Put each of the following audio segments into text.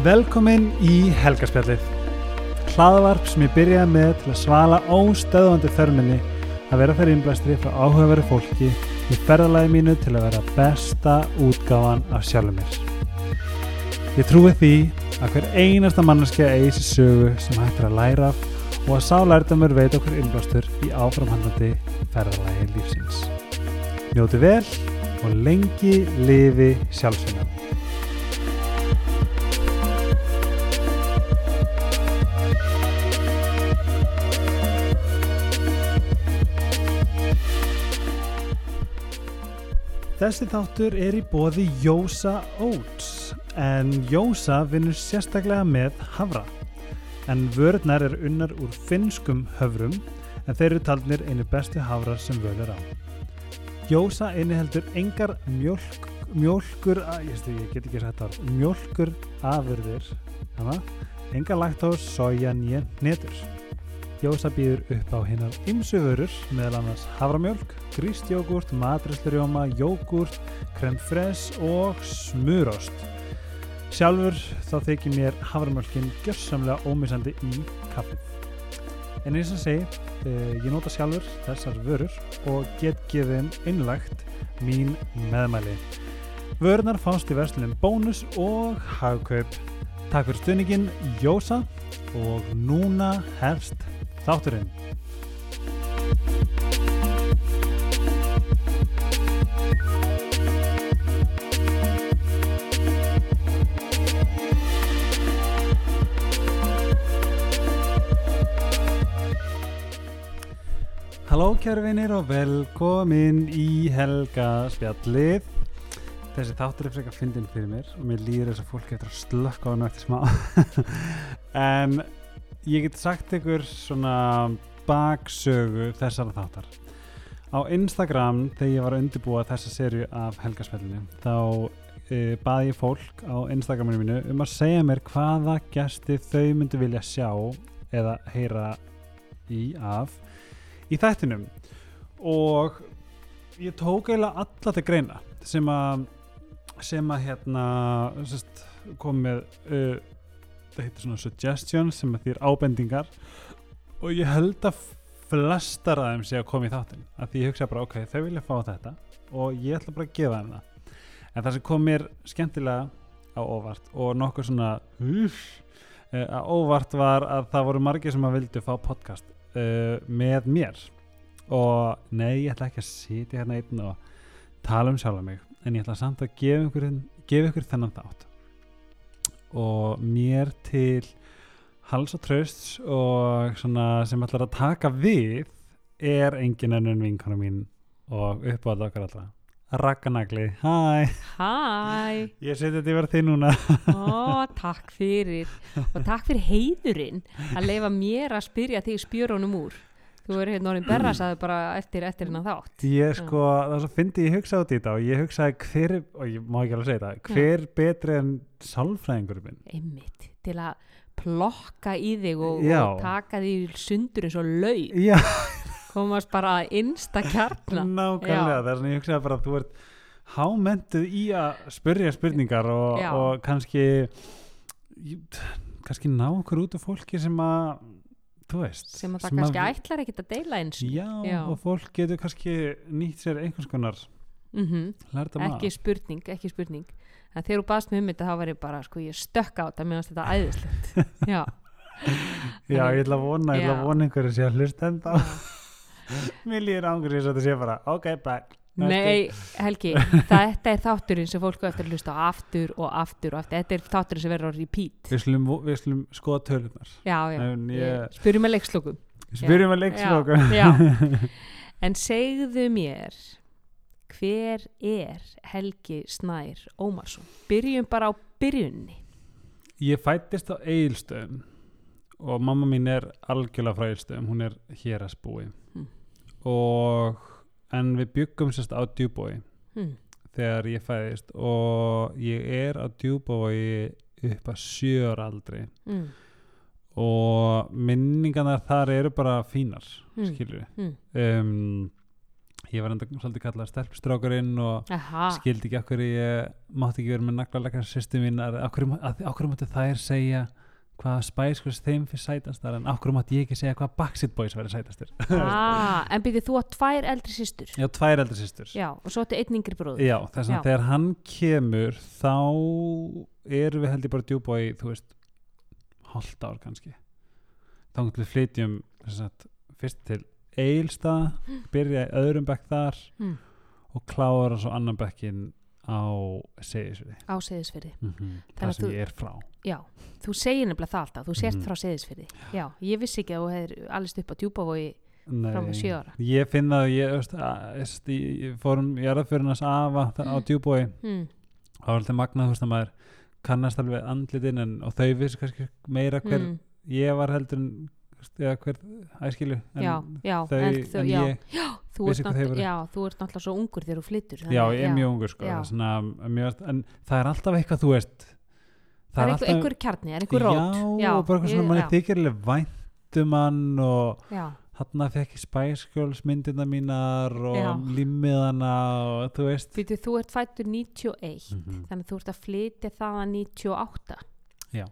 Velkomin í helgarspjallið. Hlaðvarp sem ég byrjaði með til að svala óstöðvandi þörminni að vera þær innblæstri frá áhugaveru fólki í ferðalagi mínu til að vera besta útgáfan af sjálfur mér. Ég trúi því að hver einasta manneskja eigi sér sögu sem hættir að læra af og að sá lærdamur veit okkur innblástur í áframhandlandi ferðalagi lífsins. Njóti vel og lengi lifi sjálfsvinnan. Þessi þáttur er í bóði Jósa Oats en Jósa vinnur sérstaklega með havra en vörðnar er unnar úr finnskum höfrum en þeir eru taldnir einu bestu havrar sem völ er á. Jósa inniheldur engar mjölk, mjölkur, stu, ég get ekki sagt það, mjölkur afurðir, engar laktós, soja, nýja, netur. Jósa býður upp á hinnar ymsu vörur meðal annars havramjölk, grístjógurt, matræslurjóma, jógurt, krem fres og smurost. Sjálfur þá þykir mér havramjölkin gjörsamlega ómissandi í kaffið. En eins og segi, uh, ég nota sjálfur þessar vörur og get gefið einlagt mín meðmæli. Vörunar fást í verslunum bónus og hagkaup. Takk fyrir stuðningin Jósa og núna hefst þátturinn. Halló kæru vinir og velkomin í Helga spjallið. Þessi þáttur er frekar fyndin fyrir mér og mér líður þess að fólk getur að slökka á hann eftir smá. en ég get sagt ykkur svona baksögu þessara þáttar. Á Instagram þegar ég var að undirbúa þessa serju af Helgaspjallinu þá e, baði ég fólk á Instagraminu mínu um að segja mér hvaða gesti þau myndu vilja sjá eða heyra í af í þættinum og ég tók eiginlega alla til greina sem að sem að hérna sest, kom með uh, það heitir svona suggestions sem að þýr ábendingar. Og ég held að flestar af þeim sé að koma í þáttin að því ég hugsa bara ok, þau vilja fá þetta og ég ætla bara að gefa þeim það. En það sem kom mér skemmtilega á óvart og nokkuð svona uff, að óvart var að það voru margir sem að vildu fá podcast uh, með mér. Og nei, ég ætla ekki að sitja hérna einn og tala um sjálf mig en ég ætla samt að gefa ykkur, gefa ykkur þennan þátt og mér til hals og trösts og svona sem ætlar að taka við er engin ennun vinkona mín og uppáðað okkar allra. Rakkanagli, hæ Hæ, Ég seti þetta yfir þig núna. Ó, takk fyrir. Og takk fyrir heiðurinn að leifa mér að spyrja þig spjörunum úr þú er hérna orðin berrasaði bara eftir eftir hennar þátt. Ég sko, það er svo fyndi ég hugsa út í þetta og ég hugsaði hver, og ég má ekki alveg segja þetta hver betri en sálfræðingur minn? Einmitt, til að plokka í þig og, og taka þig sundur eins og laug Já, komast bara að innsta kjarna. Nákvæmlega, það er svona ég hugsaði bara að þú ert hámentuð í að spyrja spurningar og, og kannski kannski ná okkur út af fólki sem að þú veist sem að það kannski ætlar ekkit að deila eins Já, Já. og fólk getur kannski nýtt sér einhvers konar mm lærda maður ekki spurning, ekki spurning. En þegar þú baðst mér um þetta þá var ég bara sko ég stökk á þetta. Meðan þetta æðislegt. Já, Já, ég ætla að vona, ég ætla að vona einhverju sé að hlusta enda. Mér líður ángur að þetta sé bara Ok, bye. Nei, Helgi, þetta er þátturinn sem fólk á eftir að hlusta aftur og aftur og aftur. Þetta er þátturinn sem verður á repeat. Við slum, við slum skoða tölunar Já, já. Ég- Spyrjum með leikslokum. Spyrjum að leiksloka Já, já. En segðu mér, hver er Helgi Snær Ómarsson? Byrjum bara á byrjunni. Ég fættist á Egilstöðum og mamma mín er algjörlega frá Egilstöðum, hún er hér að spúi Mm. og en við byggum sérst á djúbói Hm. þegar ég fæðist og ég er á djúbói upp að sjöur aldri Mm. og minningarnar þar eru bara fínar Mm. skilur Mm. um, ég var enda svolítið kallað stelpstrákurinn og Aha, skildi ekki okkur ég mátti ekki vera með naglalega sýstu mín okkur, okkur mátti þær segja hvað Spice Girls þeim fyrir sætastar en okkur mátti ég ekki segja hvað Backstreet Boys verið sætastir? Ah, en byrju þú átt tvær eldri systur. Já, tvær eldri sýstur Já, og svo áttu einn yngri bróður. Já, þess að þegar hann kemur þá erum við held ég bara djúbói þú veist, hálft ár kannski. Þá við flytjum sagt, fyrst til Eilstað byrja í öðrum bekk þar Mm. og klára svo annan bekkin á Seyðisfirði á Seyðisfirði mm -hmm. Það að sem þú- ég er frá Já, þú segir nefnilega það alltaf, þú sért Mhm. frá Seyðisfirði Já, ég vissi ekki að þú hefur allist upp á djúpavogi fram á sjö ára ég finn að ég, veist, að, veist, ég, fórum í aðrafjörunars afa á djúbói mm. það var alltaf magnað þú veist að maður kannast alveg andlitin en, og þau vissi kannski meira hver Mm. ég var heldur en eða hver æskilu Já, já, þau, en, þú, en ég, ert þau. Já, þú ert náttúrulega svo ungur þegar þú flyttur já, ég er mjög ungur sko, það svona, mjög, en það er alltaf eitthvað þú veist Það er einhver, einhver kjarni, það er einhver rót. Já, og bara eitthvað svona manni já, þykir alveg væntum hann og hann fekk ég Spice Girls myndirna mínar og limmiðana og þú veist. Fyrir þú ert fættur 91 Mhm. þannig að þú ert að flytja það að 98 Já.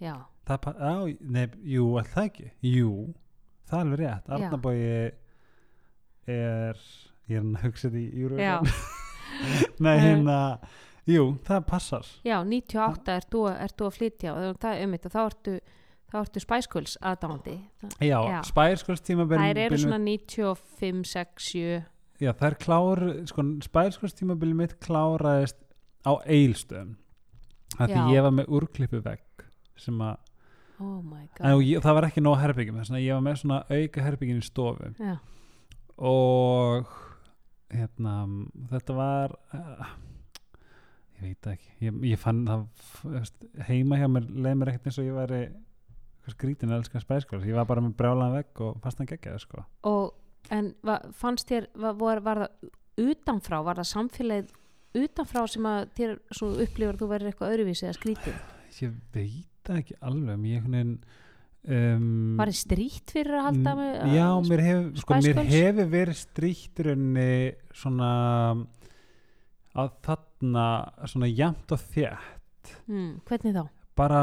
Já, það, á, nei, jú, er það ekki? Jú, það er alveg rétt. Arnabói er ég er hann að hugsa þetta í Eurovision nei, hérna jú, það passar. Já 98 ert þú, þú að flytja og það er um þetta, þá ertu þá ertu Spice Girls aðdáandi. Já, Já. Girls tímabil þær eru svona 95, 6, 7 já, það er klár, sko, Spice Girls tímabili mitt kláraðist á eilstöðum það því Já. ég var með úrklippu vegg sem að, oh en ég, það var ekki nóg herbyggjum þess að ég var með svona auka herbyggin í stofu. Já, og hérna þetta var uh, ég veit ekki. Ég, ég fann það heima hjá mér leið mér ekkert eins og ég væri eitthvað skrítin að elska spæskóla ég var bara með brjálan vegg og fastan geggjaði sko. og en va, fannst þér var, var, var það utanfrá var það samfélagið utanfrá sem að þér upplifur að þú verður eitthvað öðruvísi eða skrítið ég veit það ekki alveg mér veginn um, var þið strýtt fyrir að halda með Mm, já, mér hefur sko, Spice mér Girls? hefur verið stríkt í rauninni svona að þarna svona jæmt og þétt hmm, hvernig þá? bara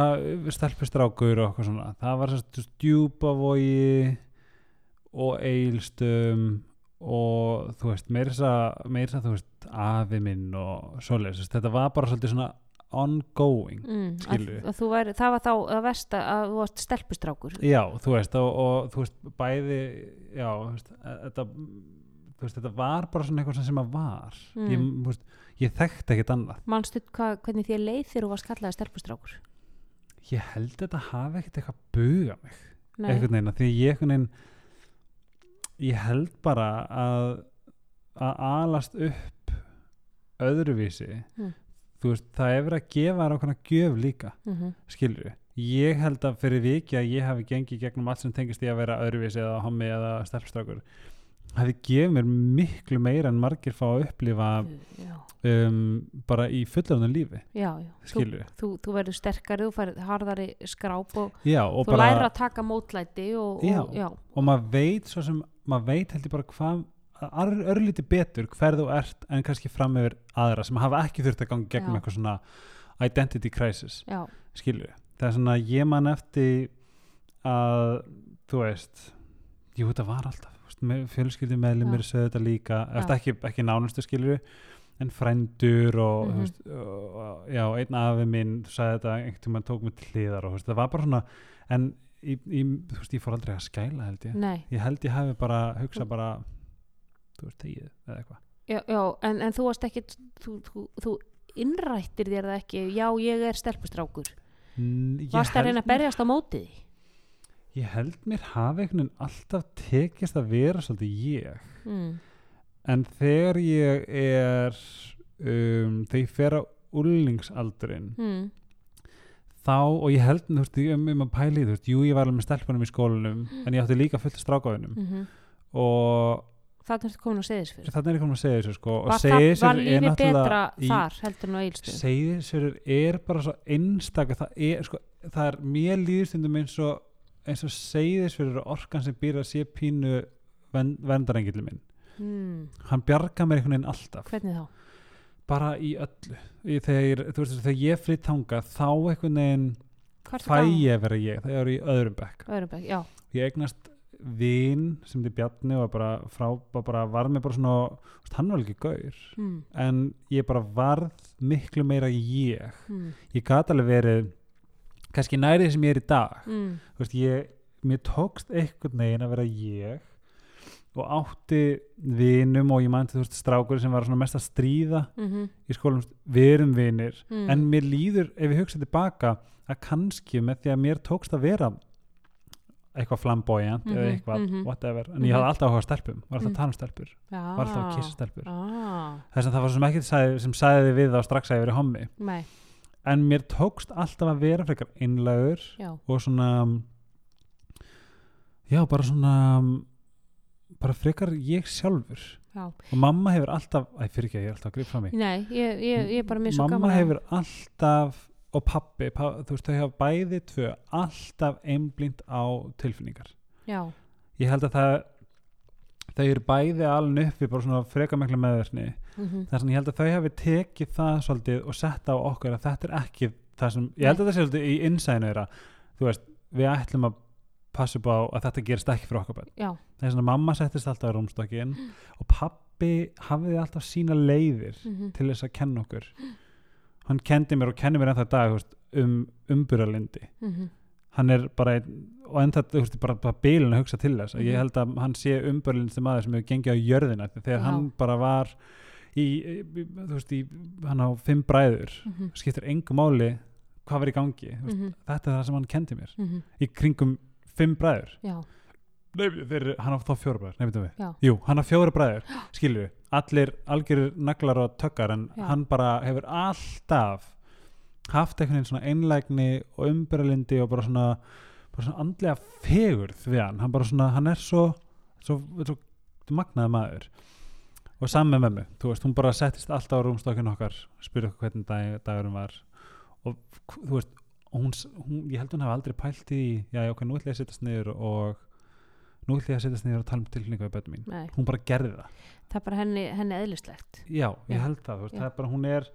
stelpustrákur og eitthvað svona það var svona djúpavogi og eilstum og þú veist þess að þú veist afi minn og svoleiðis þetta var bara svolítið svona ongoing Mm, að, að væri, það var þá að versta að þú varst stelpustrákur. Já þú veist og, og þú veist bæði já þú veist, e- þetta þú veist þetta var bara svona eitthvað sem að var. Mm. ég, þú veist, ég þekkti ekkert annað. Manstu hva, hvernig þér leið þegar þú varst kallaði stelpustrákur? Ég held þetta hafi ekkert eitthvað buga mig. Nei, einhvern veginn að því ég einhvern veginn ég held bara að að alast upp öðruvísi Mm. Þú veist, það er verið að gefa þér ákveðna gjöf líka, mm skilur ég held að fyrir viki að ég hafi gengið gegnum allt sem tengist í að vera öðruvísi eða hommi eða stelpstrákur hafi gefið mér miklu meira en margir fá að upplifa um, bara í fullöfnum lífi já, já. Þú, skilur þú, þú verður sterkari, þú færð harðari skráp og já, þú bara læra að taka mótlæti og, og já, og maður veit svo sem maður veit held ég bara hvað örlítið betur hver þú ert en kannski fram yfir aðra sem hafa ekki þurft að ganga gegnum eitthvað svona identity crisis já, skilur það er svona ég man eftir að þú veist jú þetta var alltaf fjölskyldi meðlum mér sögðu þetta líka eftir ekki, ekki nánustu skilur en frændur og, mm veist, og já, einn afi minn sagði þetta einhvern tímann tók mig til hliðar og það var bara svona en í, í, þú veist, ég fór aldrei að skæla held ég. Nei. Ég held ég hafi bara hugsað bara þú veist, tegið eða eitthvað. Já, já, en, en þú varst ekki þú, þú, þú innrættir þér það ekki. Já, ég er stelpustrákur N- varst að held reyna að berjast á móti því? Ég held mér hafi einhvern veginn alltaf tekist að vera svolítið ég. Mm. en þegar ég er um, þegar ég fer á úlningsaldurinn Mm. þá, og ég held þú veist, um, um að pæli, þú veist, jú ég var alveg með stelpunum í skólanum, en ég átti líka fullt af strákafinum Mm og það er komin á seðisfyrir þannig er ég komin að segja þessu sko, og var, er náttúrulega betra í- þar heldur en á eilstöð Seyðisfjörður er bara svo einstaka það er, sko, það er mér líðstundum eins og eins og Seyðisfjörður er orkan sem býr að sé pínu ven, vendarengilin minn. Mm. hann bjarga mér einhvern veginn alltaf. Hvernig þá? bara í öllu. Í, þegar, veist, þegar ég flytt þangað þá einhvern veginn fæ ég að vera ég það er í öðrum bekk. Öðrubæk, já, ég eignast vin sem þið Bjarni og bara frá, bara, var mér bara svona hann var ekki gaur mm. en ég bara varð miklu meira ég Mm. ég gat alveg verið kannski nærið sem ég er í dag Mm. veist, ég, mér tókst einhvern veginn að vera ég og átti vinum og ég mænti þú veist strákur sem var svona mest að stríða Mm í skólum, við erum vinir Mm. en mér líður, ef ég hugsa tilbaka að kannski með því að mér tókst að vera eitthvað flamboyant eða Mhm, eitthvað, mhm. whatever en Mhm. ég hafði alltaf áhuga stelpum, var alltaf Mm. að tala um stelpur Já. var alltaf að kissa stelpur ah, þess að það var sem ekkert sagði, sem sagði við þá strax að ég verið hommi Nei, en mér tókst alltaf að vera frekar einlægur já og svona já, bara svona bara frekar ég sjálfur Já. og mamma hefur alltaf, æ, fyrir ekki, ég er alltaf að gripa fram í Nei, ég, ég, ég mamma að- hefur alltaf og pappi, pa, þú veist, þau hafa bæði tvö alltaf einblínt á tilfinningar. Já, ég held að það þau eru bæði alveg upp við bara svona freka mikla meðverkni. Mm þess að ég held að þau hafi tekið það svolítið og sett á okkur að þetta er ekki það sem, ég held að það sé svolítið í innsæðinu þeirra, þú veist, við ætlum að passa upp á að þetta gerist ekki fyrir okkur börn. Já, þess að mamma settist alltaf í rúmstokkin og pappi hafiði alltaf sína leiðir mm til þess að kenna okkur hann kendi mér og kenni mér ennþá dag veist, um umburalindi -hmm. hann er bara og ennþá bara, bara bílun að hugsa til þess mm Mhm. ég held að hann sé umburalindi maður sem hefur gengið á jörðina þegar Já. hann bara var í, veist, í, hann á fimm bræður Mhm. skiptir engu máli hvað var í gangi veist, Mhm. þetta er það sem hann kendi mér Mhm. í kringum fimm bræður Já, Nei, þeir, hann á þá fjóra bræður, nei, veitum við. Já, Jú, hann á fjóra bræður, við allir algjörir naglar og tökkar en Já. hann bara hefur alltaf haft einhvern veginn svona einlægni og umbyrjalindi og bara svona, bara svona andlega fegurð við hann, hann bara svona, hann er svo svo, svo magnaði maður. Og saman með mömmu, þú veist, hún bara settist alltaf á rúmstokkinu okkar spurði okkur hvernig dag, dagurum var. Og þú veist, hún, hún, ég held hún hafi aldrei pælt í, já, ok, nú ætla ég að setjast niður og nú ætla ég að setjast niður og tala um tilfinningu við bönnum mín. Nei. Hún bara gerði það. Það er bara henni, henni eðlislegt. Já, ég held það, veist, það er bara hún er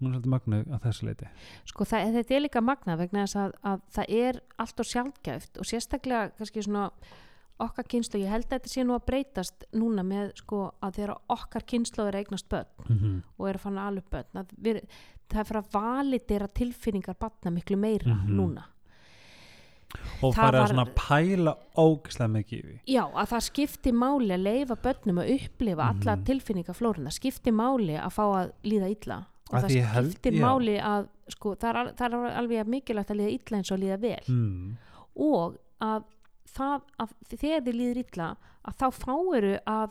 hún er svolítið mögnu að þessu leiti Sko það, þetta er líka magnað vegna þess að, að það er allt og sjálfgæft og sérstaklega kannski svona okkar kynslu, ég held að þetta sé nú að breytast núna með sko að þegar okkar kynslu er að eignast börn mm -hmm. og er að fanna alveg börn að við, það er fyrir að validera tilfinningar batna miklu meira Mhm. núna og Það farið að svona pæla ógislega mikið í því Já, að það skipti máli að leifa börnum að upplifa alla Mhm. tilfinningaflórin það skipti máli að fá að líða illa og Að það held- skiptir já. máli að sko, það, er, það er alveg mikilvægt að líða illa eins og að líða vel mm. og að það að þegar þið líður illa að þá fáiru að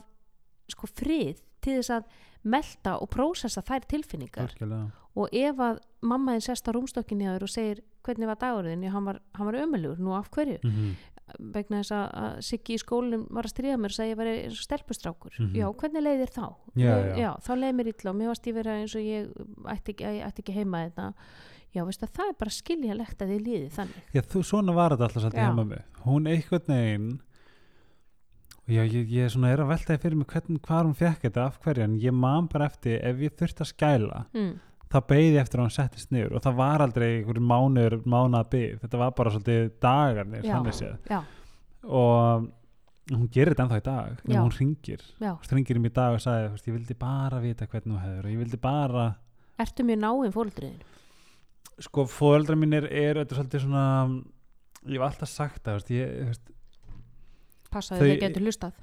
sko frið til þess að melta og prósessa þær tilfinningar algjörlega og ef að mamma þinn sest á rúmstokkinni þér og segir hvernig var dagurinn, já hann var, hann var ömulegur nú af hverju, mm vegna þess að, að Siggi í skólinum var að stríða mér og sagði ég var eins og stelpustrákur, Mhm. já hvernig leið þér þá Já, já. þá leið mér illa og mér varst ég vera eins og ég ætti ekki, ég ætti ekki heima þetta já veist að það er bara skiljalegt að þið líði þannig Já, þú, svona var þetta alltaf svolítið Já. hjá mömmu hún einhvern veginn já, ég, ég svona er að velta því fyrir mig hvernig, hvað hún fekk þetta, af hverju en ég man bara eftir, ef ég þurfti að skæla mm. Þá beigði eftir að hann settist niður og það var aldrei einhverjum mánuður, mánuða beigð þetta var bara svolítið dagarnir Já. já, og hún gerir þetta ennþá í dag en hún ringir, hún ringir um í dag og sagði, ég vildi bara vita hvernig þú hefur og ég vildi bara, ertu mjög náinn fóldriðin sko, fóreldra mínir er er svolítið svona ég hef alltaf sagt það, ég, veist passaði Þau- þau getur hlustað.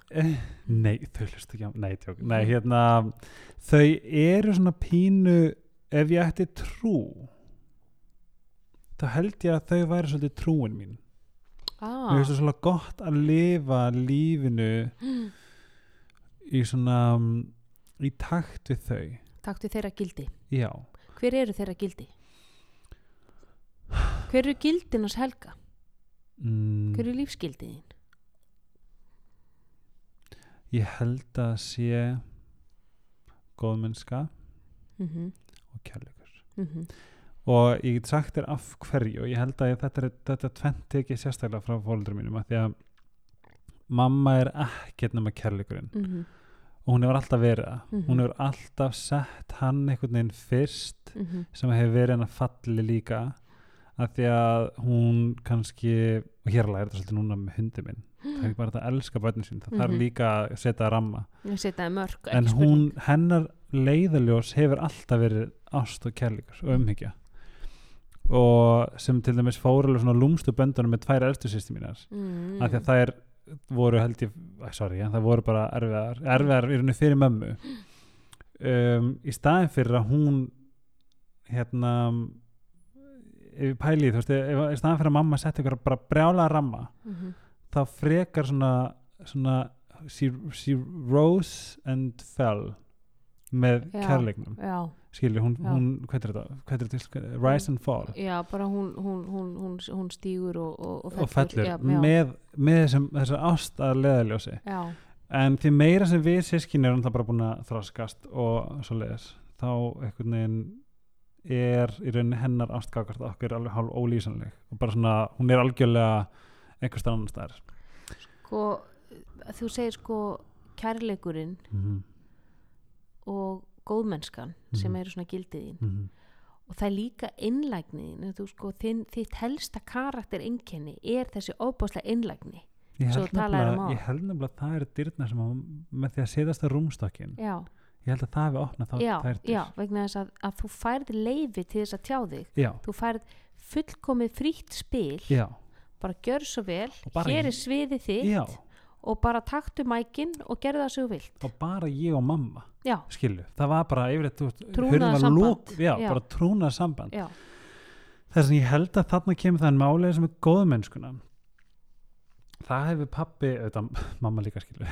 Nei, þau hlustu ekki á Nei, tjók, nei, hérna Þau eru svona pínu Ef ég ætti trú Þá held ég að þau væri svolítið trúin mín. Ah. Mér finnst það svolítið gott að lifa lífinu Í svona mm, Í takt við þau. Taktu þeirra gildi. Já. Hver eru þeirra gildi? Hver eru gildin hans helga? Mm, hver eru lífsgildiðin Ég held að sé Góðmennska. Mm -hmm. Og kærleikur. Mm og ég get sagt þér af hverju og ég held að þetta, er, þetta tvent ekki sérstaklega frá fóldur mínum að því að mamma er ekkert nema kærleikurinn. Mhm, og hún hefur alltaf verið það. Mhm. hún hefur alltaf sett hann einhvern veginn fyrst mhm, sem hefur verið hennar falli líka af því að hún kannski og hér er þetta svolítið núna með hundi minn það er bara að elska börnin sín það þarf Mhm. líka að setja ramma. Ég setjaði mörg en hún, hennar leiðaljós hefur alltaf verið ást og kærleikur og umhyggja. Og sem til dæmis fór alveg svona lúmstu böndunum með tvær elstu sýsti mínar. Mm. af því að þær voru held ég, sorry, það voru bara erfiðar, erfiðar í rauninni fyrir mömmu. Um, í staðin fyrir að hún hérna pælið, þú veist, í staðin fyrir að mamma setti ykkur bara brjála ramma Mhm, þá frekar svona, svona she, she rose and fell með Já. kærleiknum já, skilur, hún, Já. hún hvað er þetta, hvað er þetta? Rise and fall. Já, bara hún, hún, hún, hún, hún stígur og, og, og og fellur. með, með þessum, þessar ást að leðaljósi já, en því meira sem við sískinni erum það bara búin að þroskast og svo leiðis þá einhvern veginn er í rauninni hennar ástgakart okkur alveg hálf ólýsanleg og bara svona, hún er algjörlega einhvers annan staðar. Sko þú segir sko kærleikurinn mm -hmm. Og góðmennskan sem Mhm. eru svona gildið þín. Mm og það er líka innlægniðin þú sko, þinn, þitt helsta karakter einkenni er þessi óbáslega innlægni ég, held um nefnilega- ég held nefnilega að það eru dyrna sem að, með því að setjast á rúmstokkin já, ég held að það hefði opnað þá já, já, vegna þess að, að þú færð leifi til þess að tjá þig. Já, þú færð fullkomið frítt spil. Já, bara gjör svo vel, hér er sviðið þitt. Já og bara taktu mækin og gerðu það svo vilt. Og bara ég og mamma já, skilu, það var bara yfirleitt var lok- já, Já. bara trúnað samband já, þess að ég held að þarna kemur það málið sem er góðmennskuna það hefur pappi auðvitað, mamma líka skilu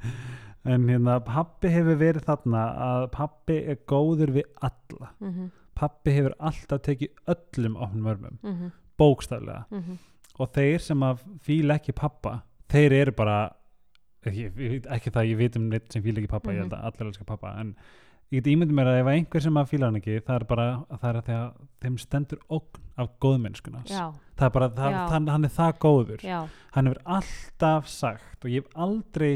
en hérna pappi hefur verið þarna að pappi er góður við alla. Mhm, pappi hefur alltaf tekið öllum opnum örmum, mhm, bókstaflega. Mhm. Og þeir sem að fíla ekki pappa þeir eru bara ekki, ekki það ég veit um neitt sem fíla ekki pappa ég held að allir elska pappa en ég get ímyndið mér að ef einhver sem að fíla hann ekki það er bara það er að því að þeim stendur ógn af góðmennskuna já, það er bara, það, Já. hann, er það góður. Já, hann hefur alltaf sagt og ég hef aldrei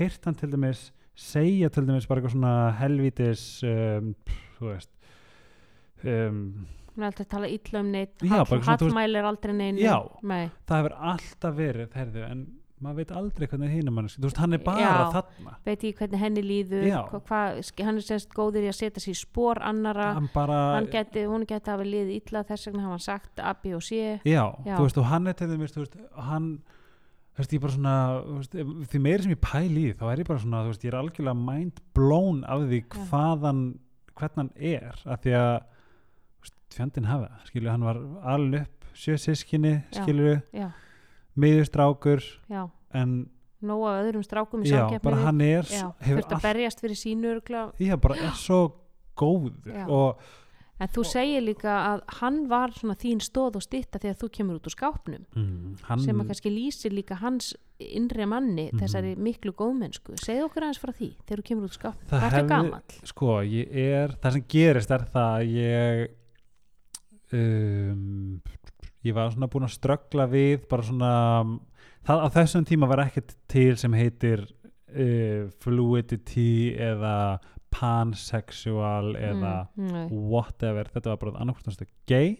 heyrt hann til dæmis segja til dæmis bara eitthvað svona helvítis um, þú veist um, hún er alltaf að tala illa um neitt hallmælir aldrei neinu. Já. Nei. það hefur alltaf verið heyrðu, en maður veit aldrei hvernig hinn mann þú veist, hann er bara Já. þarna. Veit ég hvernig henni líður hva, hva, hann er sérst góður í að setja sér spór annara hann bara, hann geti, hún geti hafa liðið illa þess vegna hafa hann sagt A, B og C. Já, Já. þú veist, og hann er til dæmis, þú veist, hann þú veist, ég bara svona, veist, því meiri sem ég pæli í, þá er ég bara svona, þú veist, ég er algjörlega mind blown af því hvaðan hvernig hann er, af því að þú veist, fjandinn hafa, skilju, hann var alveg upp, sjö sískinni, Já. skilju já, miðustrákur, já, en nóg af öðrum strákum í samkeppni bara hann er þurft að berjast fyrir sínu já, bara er svo Já. og en þú segir líka að hann var svona þín stóð og stytta þegar þú kemur út úr skápnum mm, hann, sem að kannski lýsir líka hans innri manni Mhm. þessari miklu góðmennsku segðu okkur aðeins frá því þegar þú kemur út úr skápnum Það ertu hefði- gamall? sko, ég er það sem gerist er það að ég um, ég var svona búin að ströggla við bara svona það, á þessum tíma var ekkert til sem heitir uh, fluidity eða pansexual eða mm, whatever, þetta var bara annarkvæmst gay,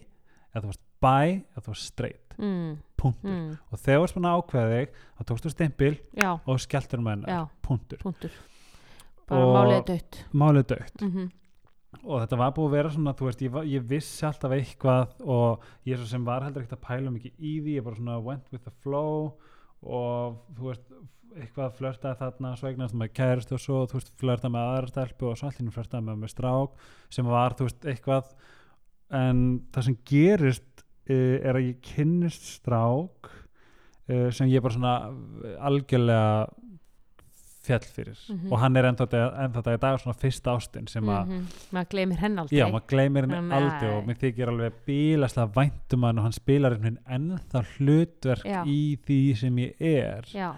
eða þú varst bi eða þú varst straight, mm, punktur. mm, og þegar varst búin að ákveða þig þá tókstu stimpil já, og skelltur um hennar, punktur. Punktur. Bara málið dött málið dögt mm og þetta var búið að vera svona, þú veist, ég, ég vissi alltaf eitthvað og ég svo sem var heldur ekkert að pæla mikið í því, ég bara svona went with the flow og þú veist, eitthvað flörtaði þarna, svo eignast maður kærist og svo, þú veist, flörtaði með aðra stelpu og svo allir flörtaði með með strák sem var, þú veist, eitthvað. En það sem gerist uh, er að ég kynnist strák uh, sem ég bara svona algjörlega fjall fyrir Mhm. og hann er ennþá dag í dag svona fyrsta ástin sem að -hmm. maður gleymir henn aldrei Já, maður gleymir henni Nei. aldrei og mér þykir alveg bílaslega væntum hann og hann spilar einhvern veginn ennþá hlutverk Já. í því sem ég er já,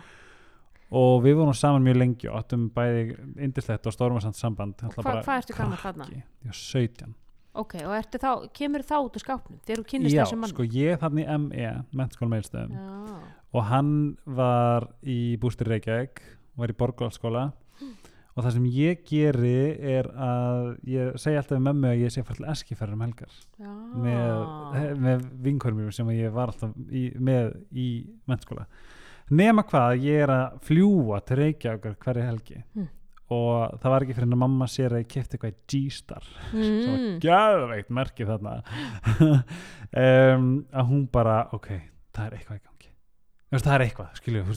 og við vorum saman mjög lengi og áttum bæði indislegt og stórmarsand samband Og hva- hvað ertu gamall þarna? Já, 17 ok, og þá, kemur þá út úr skápnum þegar þú kynnist Já, þessum mann sko ég þarna í ME, mennskóla meilstöðum já, og hann var í bústur Reykjavík var í Borgóðskóla og það sem ég geri er að ég segi alltaf við mömmu að ég sé til Eskifjörður um helgar. Já. með, með vinkurum sem ég var alltaf í, með í mennskóla nema hvað ég er að fljúa til Reykjavík hverju helgi. Mm. og það var ekki fyrir en að mamma sér að ég kefti eitthvað G-Star. Sem var mm. gæðveikt merkið þarna. Um, að hún bara ok, það er eitthvað í gangi. Það er eitthvað, skilju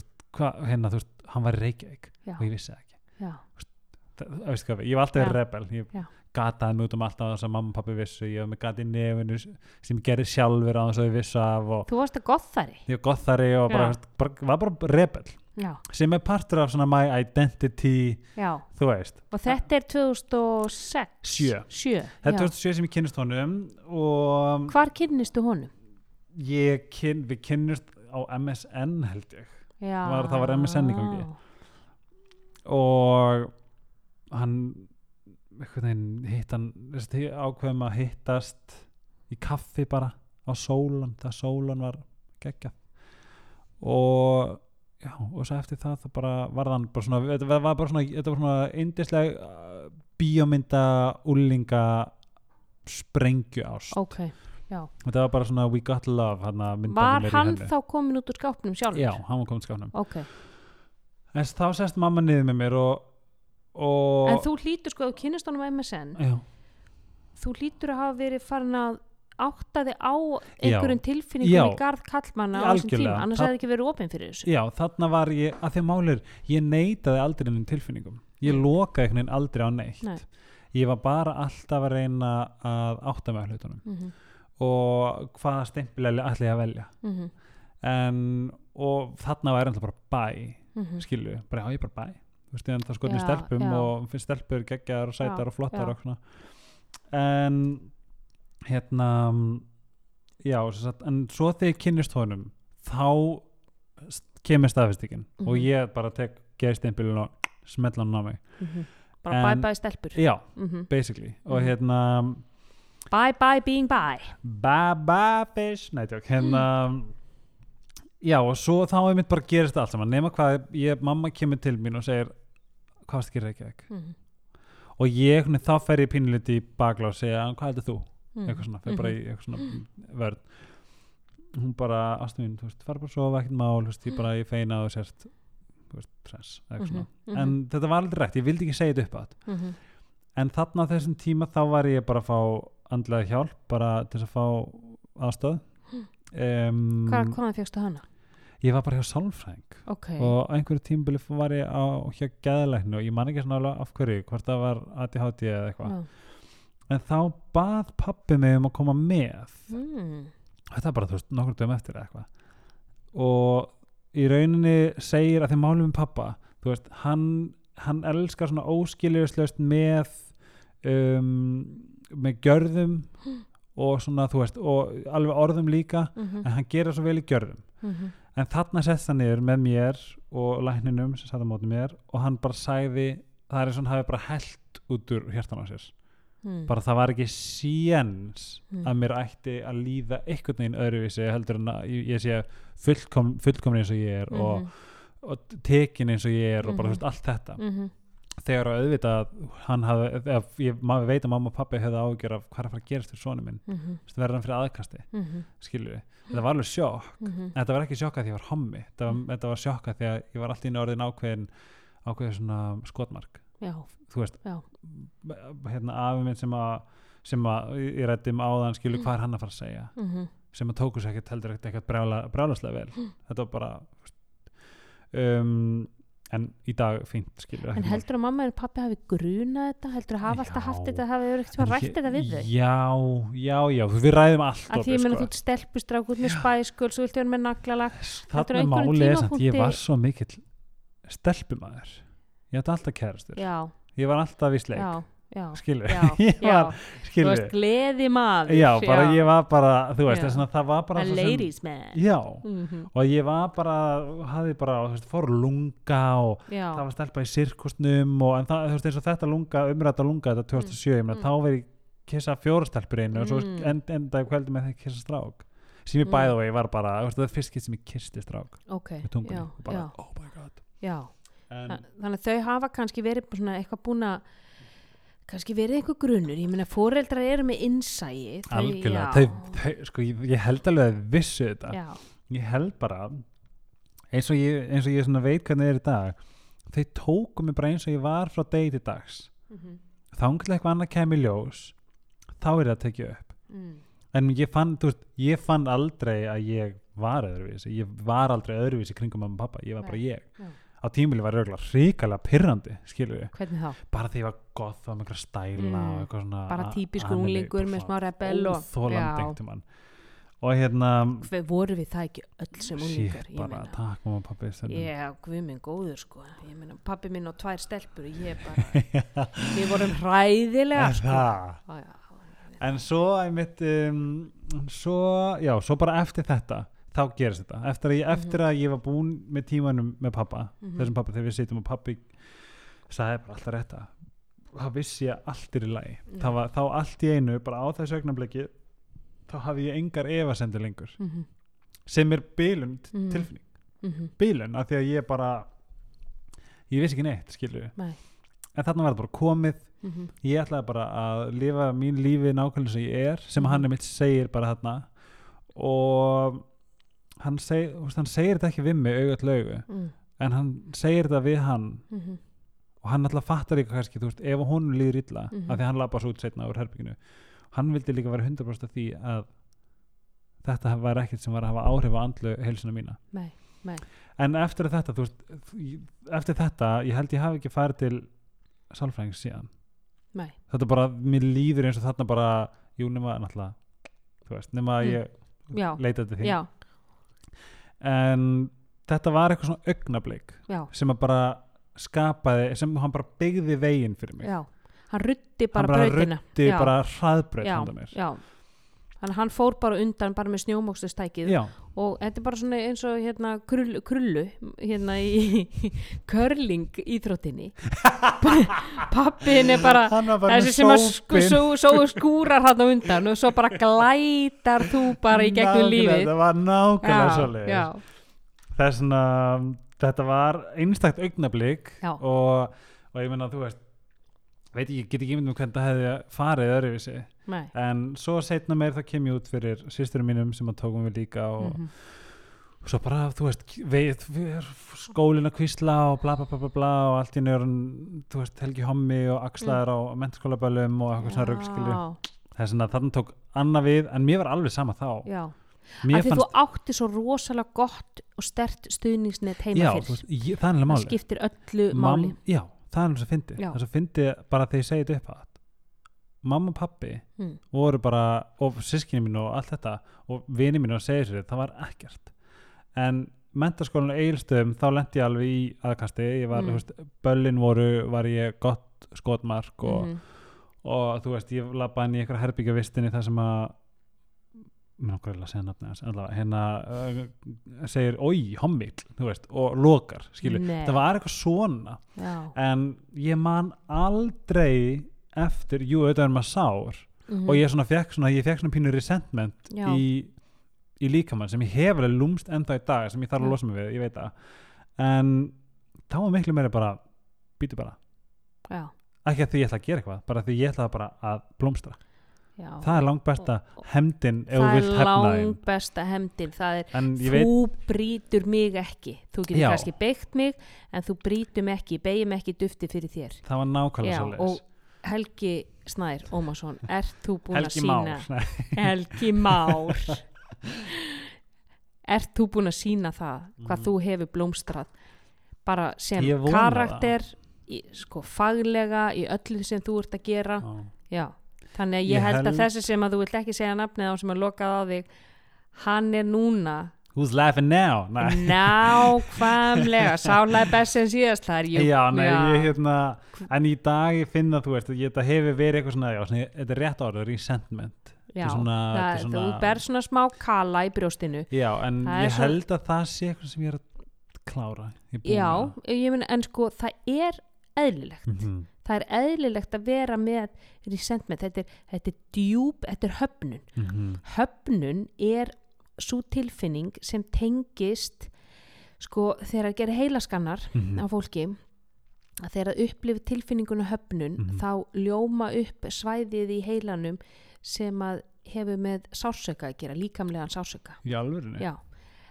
hérna, þú veist, hann var í Reykjavík Já. og ég vissi það ekki. Það, veistu hvað, ég var alltaf rebel. Ég Já. gataði út um alltaf þess að mamma og pappi vissu. Ég var með gati í nefinu sem ég gerði sjálfur á þess að ég vissu af og Þú varst að gothari? Ég var gothari og bara, bara, var bara rebel. Já, sem er partur af svona my identity já. þú veist, Og þetta er 2006 Sjö. Sjö, þetta er já. 2007 sem ég kynnist honum og Hvar kynnistu honum? ég kyn, við kynnist á MSN held ég Var- það var MSN í gangi. og hann hitt hann ákveðum að hittast í kaffi bara á sólan það sólan var geggjað. Og já, og svo eftir það það bara var þann bara svona, þetta var bara svona, þetta var svona indisleg uh, bíómynda úlinga sprengju ást Ok, já. Þetta var bara svona we got love hana, Var hann þá komin út úr skápnum sjálfur? já, hann var komið skáfnum Ok, en þá sest mamma niður með mér og, og en þú hlýtur sko, þú kynnist honum MSN já, þú hlýtur að hafa verið farin að átta þig á einhverjum tilfinningum í garð kallmanna á þessum tíma, annars hefði ekki verið opinn fyrir þessu. Já, þarna var ég að því að málir, ég neitaði aldrei ennum tilfinningum, ég lokaði einhvern veginn aldrei á neitt. Nei. ég var bara alltaf að reyna að átta á hlutunum. Mm -hmm. Og hvaða stempilega ætla ég að velja. Mm en, og þarna var ennþá bara bæ -hmm. skilu, bara já ég er bara bæ. Ég skotin í Já, stelpum já. og finnst stelpur geggjar og sætar Já, og flottar og en hérna já, sagt, en svo þegar ég kynnist honum þá kemur staðfestingin og Mhm. ég bara tek gerðsteinbílun og smetla hann á mig. Bara En- bye bye stelpur. Já, mm basically. Og Mhm. hérna bye bye being bye. Ba ba fish. Nei, tjók, hérna já, og svo þá er mitt bara gerist allt saman nema hvað, ég, mamma kemur til mín og segir hvað varst að gera ekki mm og ég, þá fer ég pínliti í bakla og segja, hvað heldur þú? -hmm. eitthvað svona, fer bara í eitthvað svona vörð hún bara, mín, þú veist, fara bara að sofa ekkert mál, þú veist, ég bara, ég feina og sérst, þú veist, hress, eitthvað svona. Mhm, en þetta var aldrei rætt, ég vildi ekki segja þetta upp -hmm. en þarna á þessum tíma þá var ég bara að fá andlega hjálp, bara til að fá aðstöð um, hvað konan fjöxtu hana? ég var bara hjá sálfræðing. Ok, og einhverju tímbili var ég á hjá geðlæknu og ég man ekki svona alveg af hverju hvort það var ADHD eða eitthvað. En þá bað pappi mig um að koma með. Mm. þetta bara, þú veist, nokkur dögum eftir eitthvað. Og í rauninni segir að því málum um pappa þú veist, hann, hann elskar svona óskiljuslaust með um, með gjörðum og svona, þú veist, og alveg orðum líka, Mm en hann gera svo vel í gjörðum -hmm. en þarna sett hann niður með mér og lækninum sem satt á móti mér og hann bara sagði, það er og hann hafi bara held út úr hjartan á sér mm. bara það var ekki Mm. að mér ætti að líða einhvern veginn öðruvísi heldur en að ég, ég sé fullkom, fullkomin eins og ég er og, Mhm. og tekin eins og ég er og bara Mhm. þú veist, allt þetta Mhm. Þegar að auðvitað hann hafði, ég maður veit að mamma og pappi hefði ágjör af hvað er að fara að gerast fyrir svona minn Mhm. Þú veist, verður hann fyrir aðkasti, Mhm. skilur við þetta var alveg sjokk, Mhm. en þetta var ekki sjokk að því ég var hommi, þetta var, Mm. þetta var sjokk að því að ég var alltaf inn orðin ákveðin ákveðin svona skotmark já, þú veist, já, hérna afi minn sem að sem að ég rættum áðan skilur Mm. hvað er hann að fara að segja Mhm. sem að tóku sér ekkert heldur ekkert brjálaslega vel Mm. þetta var bara um, en í dag fínt skilur en heldur að mamma og pappi hafi grunað þetta? Heldur að hafa alltaf Já. haft þetta hafi rætt þetta við þau? Já, já, já, við ræðum allt að því ég meina þú stelpustrákur með spæskul svo viltu vera með naglalag þarna heldur á einhverjum máli er samt ég var svo mikill stelpumæður ég átti alltaf kærastur já, ég var alltaf í sleik. Já, skilur já, ég já. var, þú skilur veist gleði maður já, bara ég var bara, þú veist, Já. að það var bara ladies man já, Mhm. og ég var bara hafði bara, þú veist, fór lunga og já, það var stelpa í sirkusnum og en það, þú veist, eins og þetta lunga, umræta lunga þetta 2007, ég meina, Mm. þá verið kissa fjórastelpur einu og svo Mm. end, endaði kvöldi með að kissa strák sem ég Mm. bæði og ég var bara, þú veist, það er fyrst skipt sem ég kirsti strák ok, með tungunni já, og bara, já, oh my god já. en, Þa- þannig að þau hafa kannski verið svona eitthvað búin að kannski verið einhver grunur. Ég meina foreldrar eru með innsæi algjörlega, þau, þau, sko, ég, ég held alveg að vissu þetta. Já, ég held bara eins og ég, eins og ég veit hvernig það er í dag þau tóku mig bara eins og ég var frá degi til dags. Mhm, þanglega eitthvað annað kemur ljós þá er það að tekja upp. Mm, en ég fann, þú veist, ég fann aldrei að ég var öðruvísi. Ég var aldrei öðruvísi kringum mamma og pappa ég var bara Nei, ég. Já. Á tímuli var ég ríkalega pirrandi skilur við, hvernig þá? bara því ég var gott það var einhverja stæla Mm, og eitthvað svona bara Anneli, unglingur með smá rebell og já, einhvern tímann. og hérna hver voru við það ekki öll sem unglingar? Ég bara takk mamma og pappi. Já, guð minn góður sko. Ég meina, pappi minn og tvær stelpur ég bara, við vorum hræðilega sko. það? Já, en svo einmitt um, svo, já, svo bara eftir þetta þá gerist þetta, eftir að ég, eftir að ég var búin með tímanum með pappa Mhm. þessum pappa þegar við sitjum og pappi sagði bara alltaf rétta þá vissi ég allt er í lagi. Já. það var þá allt í einu, bara á þessu augnabliki þá hafði ég engar efasendur lengur. Mhm, sem er bilun Mhm. tilfinning, mhm, bilun af því að ég bara ég vissi ekki neitt, skilju Nei. en þarna var það bara komið. Mhm, ég ætlaði bara að lifa mín lífi nákvæmlega sem ég er sem Mhm. hann er mitt segir bara þarna. Og hann, seg, hann segir þetta ekki við mig auðvitað laugu mm, en hann segir þetta við hann mhm, og hann alltaf fattar ekki kannski veist, ef hún líður illa Mhm. af því að hann labba svo út setna úr herbygginu hann vildi líka vera 100% af því að þetta var ekkert sem var að hafa áhrif á andlu heilsuna mína Nei, nei. en eftir þetta veist, eftir þetta ég held ég hafi ekki farið til sálfræðings síðan Nei. þetta bara, mér líður eins og þarna bara jú, nema náttúrulega nema að Mm. ég Já, leita til því já, en þetta var eitthvað svona augnablik já, sem að bara skapaði, sem hann bara byggði veginn fyrir mig. Já Hann ruddi bara hann bara Já. bara hraðbraut Já, handa mér. já Þannig að hann fór bara undan bara með snjómókstustækið og þetta er bara svona eins og hérna krull, krullu hérna í curling íþróttinni. Pappin er bara bara þessi sem að sku, svo, svo skúrar hann á undan og svo bara glætar þú bara í gegnum lífið. þetta var nákvæmlega já, þess að þetta var einstakt augnablik Já. og, og ég meina þú veist veit ég, get ekki ímyndum hvernig það hefði farið öðruvísi. Nei. En svo setna meir það kem ég út fyrir sýsturum mínum sem að tókum við líka og mhm, svo bara, þú veist, veit, skólin að kvísla og bla bla bla bla bla og allt í nörn, þú veist, Helgi Hommi og Axlaður á mentaskólaböllum og eitthvað svona það er svona, þannig tók annað við en mér var alveg sama þá. Já. mér af því þú átti svo rosalega gott og stert stuðningsnet heima já, fyrir. veist, það skiptir öllu Mam- máli. já, það er alveg svo fyndi Já. það er svo fyndi bara þegar ég segi þetta upp að mamma og pappi mm. voru bara og sískinni mín og allt þetta og vini mín og segja sér það var ekkert en mentaskólinu eilstöðum þá lendi ég alveg í aðkasti ég var, Mm. þú veist, böllin voru var ég gott skotmark og, mhm, og þú veist, ég labba inn í einhverja herbygjavistinni þar sem að mér nokkur að segja nafni hans. Allavega, hérna uh, segir, oi, hommil, þú veist og lokar, skilu, Nei. það var eitthvað svona. Já, en ég man aldrei eftir, jú, auðvitað er maður sár mhm, og ég svona fekk svona, ég fekk svona pínu resentment Já. í, í líkamann sem ég hef alveg lúmst ennþá í dag sem ég þarf að losa mig við, ég veit það. En þá var miklu meira bara býtu bara, já, ekki að því ég ætla að gera eitthvað bara því ég ætla bara að blómstra já. það er langt besta hemdin það er hefna þín. lang besta hemdin það er þú veit, brýtur mig ekki. Þú getur Já. kannski beitt mig en þú brýtur mig ekki, beigir mig ekki dufti fyrir þér. Það var nákvæmlega Já, svo og Helgi Snær Ómarsson, ert þú búin að sína Már. Helgi Már. Ert þú búin að sína það hvað Mhm. þú hefur blómstrað? Bara sem karakter í, sko faglega í öllu sem þú ert að gera? Já. já, þannig að ég, Ég held, að held- þessi sem að þú vilt ekki segja nafnið á sem að lokað á þig hann er núna. Who's laughing now? Nei. nákvæmlega. Sálega best sem síðast það er jú, já, nei, ég hérna en í dag ég finna, þú veist, þetta hefur verið eitthvað svona, já, svona, þetta er rétt orður resentment, já, svona- það, svona- þú ber svona smá kala í brjóstinu. Já, en Það ég held að það sé eitthvað sem ég er að klára. Ég já, að- ég meina, en sko það er eðlilegt. Mhm. Það er eðlilegt að vera með resentment, þetta er, þetta er djúb, þetta er höfnun Mhm. höfnun er svo tilfinning sem tengist sko þegar að gera heilaskannar Mhm. á fólki að þegar að upplifi tilfinninguna höfnun Mhm. þá ljóma upp svæðið í heilanum sem að hefur með sársöka að gera, líkamlegan alvörinu já,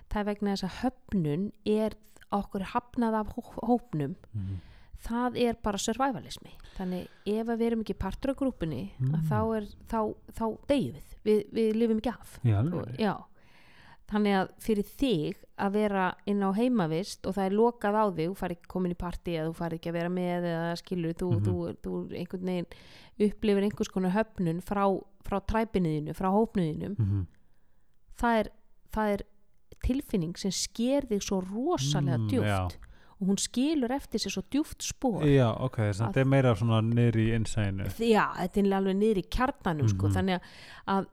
það er vegna þess að höfnun er okkur hafnað af hó- hópnum Mhm. Það er bara survivalismi þannig ef við erum ekki partur af grúpunni Mm. þá, er, þá, þá deyjum við. við við lifum ekki af í Og- já þannig að fyrir þig að vera inn á heimavist og það er lokað á þig þú fari ekki komin í partí eða þú fari ekki að vera með eða skilur, þú, Mhm. þú, þú einhvern veginn upplifir einhvers konar höfnun frá, frá træpinuðinu, frá hópnuðinum Mhm. það er, það er tilfinning sem sker þig svo rosalega Mm, djúft já. Og hún skilur eftir sér svo djúft spór já, ok, þetta er meira svona niður í innsæðinu já, þetta er alveg niður í kjarnanum sko, Mhm. þannig að,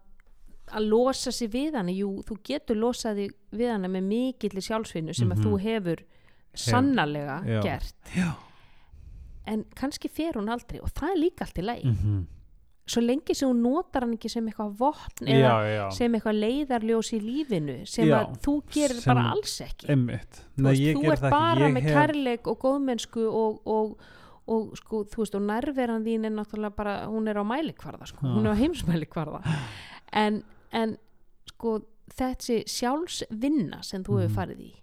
að losa sig við hana jú, þú getur losað þig við hana með mikillir sjálfsvinnu sem Mhm. að þú hefur sannarlega já. gert já en kannski fer hún aldrei og það er líka allt í lagi Mhm. Svo lengi sem hún notar hann ekki sem eitthvað vopn já, eða já, sem eitthvað leiðarljós í lífinu sem Já, að þú gerir sem- bara alls ekki. Nei, veist, þú ekki. bara með hef- kærleik og góðmennsku og, og, og sko, þú veist, og nærveran þín er náttúrulega bara, hún er á mælikvarða sko, hún er á heimsmælikvarða. En, en sko þessi sjálfsvinna sem þú Mhm. hefur farið í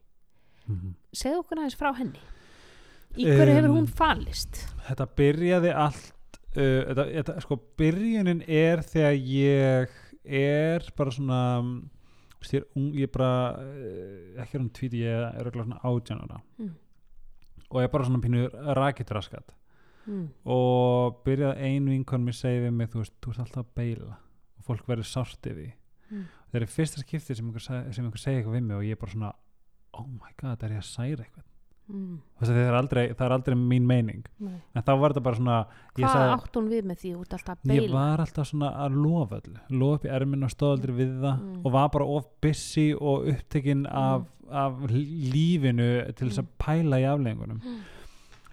Mhm. segðu okkur aðeins frá henni. Í hverju hefur Um, hún falist? þetta byrjaði allt uh, þetta, þetta, sko, byrjunin er þegar ég er bara svona er, ung, ég er bara uh, ekki um tvíti, ég er örugglega svona átjánara Mm. og ég er bara svona pínu rakitraskat mm. og byrjaði ein vinkon mér segi við mig, þú veist, þú ert alltaf að beila og fólk verður sárt yfir Mm. það er fyrsta skipti sem einhver, sem einhver segi eitthvað við mig og ég er bara svona oh my god, er ég að særa eitthvað Mm. Það er aldrei, það er aldrei mín meining. Nei. en þá var þetta bara svona ég hvað átt hún við með því? Út alltaf að ég var alltaf svona að lofa öllu. Lofa upp í erminn og stóð aldrei við það Mm. og var bara of busy og upptekinn af, af lífinu til þess að pæla í afleggingunum Mm.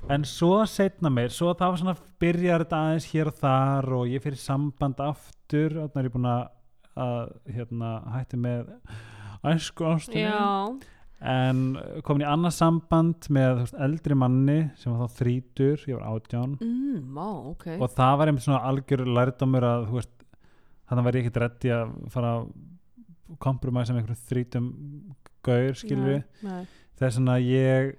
en svo setna meir svo það var svona byrjar þetta aðeins hér og þar og ég fyrir samband aftur. Þannig er ég búin að, að hérna, hætti með æsku ástunni já, en komin í annað samband með veist, eldri manni sem var þá þrítur, ég var átján mm, ó, ok og það var einmitt svona algjör lærdómur að þú veist þannig var ég ekkert reddi að fara að komprumæsa með einhverjum þrítum gaur skilur við Nei, nei. þess að ég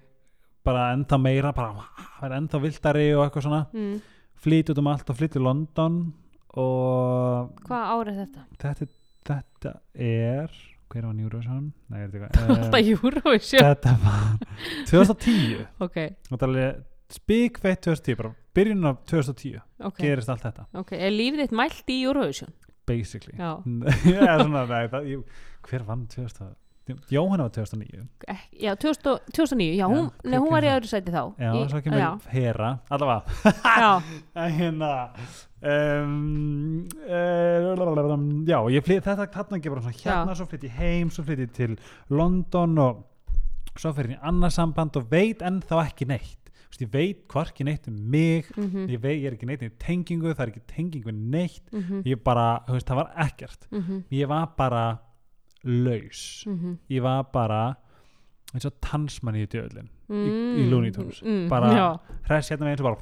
bara ennþá meira bara er ennþá viltari og eitthvað svona Mm. flýt út um allt og flýt til London og hvað árið þetta? þetta, þetta er hver var Eurovision? Nei, er þetta eitthvað Alltaf Eh, Eurovision. þetta var 2010 ok, og það er alveg spikveitt 2010 bara. Byrjun af 2010 ok, gerist allt þetta. Ok er lífið þitt mælt í Eurovision? basically. Já, Já, svona, nei, það, ég, hver vann 2000 Jóhanna var 2009 Ek, já 2000, 2009, já, hún, Já, nei, hún var í öðru sæti þá. Já, í, svo kemur já, Hera allavega. Já, hérna um, uh, já, ég flyt þetta þarna gefur svona hérna, svo flytt ég heim svo flytt ég til London og svo fyrir ég í annað samband og veit ennþá ekki neitt. Ég veit hvorki neitt um mig mhm, ég, veit, ég er ekki neitt í tengingu það er ekki tengingu neitt. Mhm, ég bara, veist, það var ekkert. Mhm, ég var bara laus. Mhm. Ég var bara eins og tannsmann í djöðlin í, í Mm, Looney Tunes. Mm, bara hress hérna með eins og bara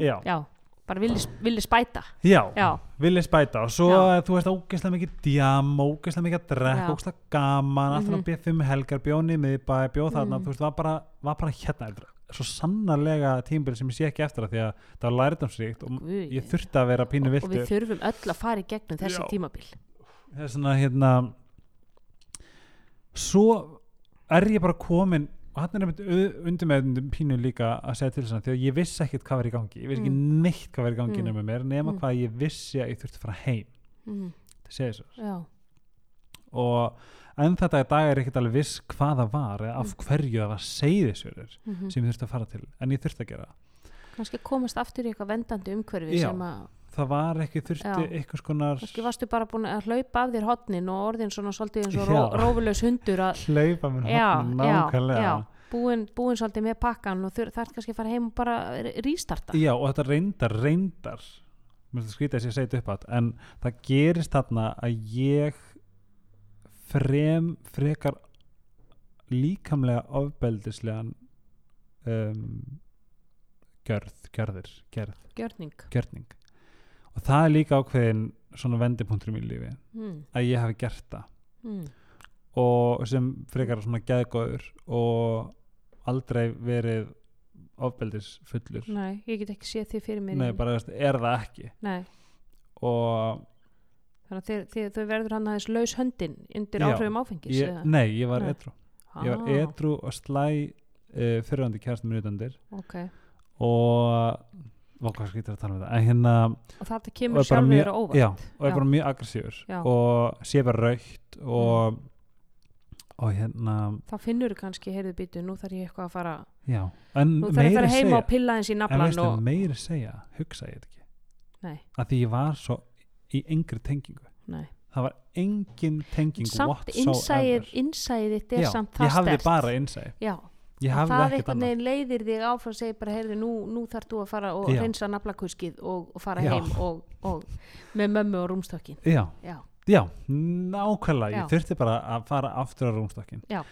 Já. já, bara villi, spæta. Já, já, villi spæta og svo Já. þú veist ógeðslega mikið djam ógeðslega mikið að drekka, ógeðslega gaman alltaf Mhm. að bjóð fimm helgar, bjóni miðbæ bjóð þarna, Mhm. þú veist, var bara, var bara hérna svo sannarlega tímbil sem ég sé ekki eftir það því að það var lærdamsríkt og Guð, ég þurfti að vera pínu og við viltur þurfum öll að fara í gegnum þessi tímabil það er svona hérna svo er ég bara komin og hann er einmitt undir með pínu líka að segja til þess að því að ég vissi ekkert hvað var í gangi ég vissi ekki Mm. neitt hvað var í gangi Mm. nema mér nema Mm. hvað ég vissi að ég þurfti að fara heim mm, það segir svo já, og en þetta dag er ekkert alveg viss hvað það var eða af hverju það var seyðisverður mhm. sem ég þurfti að fara til en ég þurfti að gera kannski komast aftur í eitthvað vendandi umhverfi Já. sem að það var ekki þurfti eitthvað skonar kannski varstu bara búin að hlaupa af þér hotnin og orðin svona svolítið eins og ró, rófulegs hundur að hlaupa mér já, hotn já, nákvæmlega. já, búin, búin svolítið með pakkan og þarf kannski að fara heim og bara rístarta Já, og þetta reyndar, reyndar mér skrítið að ég segi þetta upp átt en það gerist þarna að ég frem, frekar líkamlega ofbeldislegan um, gjörð, gjörðir, gerð, gjörning. Gjörning og það er líka ákveðin svona vendipunktur í mínu lífi mm. að ég hafi gert það. Mm. og sem frekar svona geðgóður og aldrei verið ofbeldis fullur nei, ég get ekki séð því fyrir mér Nei, bara er það ekki. Nei, og þannig að þau verður hann aðeins laus höndin undir áhrifum áfengis ég, nei, ég var edru ég var Ah, edru og slæ uh, fyrirhandi kærstum minn utandir ok, og og hvað skýtur að tala um þetta. En hérna og þetta og kemur sjálfur þér á óvart. já, og er Já. bara mjög aggressífur Já. og sé bara raukt og og hérna þá finnur þú kannski, heyrðu býtu, nú þarf ég eitthvað að fara já, en nú þarf ég að meira fara heima segja og pilla eins í en naflan veistu, og, meira segja, hugsa ég þetta ekki. Nei, að því ég var svo í engri tengingu. Nei. Það var engin tenging samt innsæðið, whatsoever innsæðið þitt er já, samt það ég hafði bara innsæð já, og það einhvern veginn leiðir þig áfram að segja bara, heyrðu, nú, nú þarf þú að fara og Já. reynsa naflakuskið og, og fara Já. heim og, og með mömmu og rúmstokkin já, já, já, nákvæmlega. Ég þurfti bara að fara aftur á rúmstokkin Já.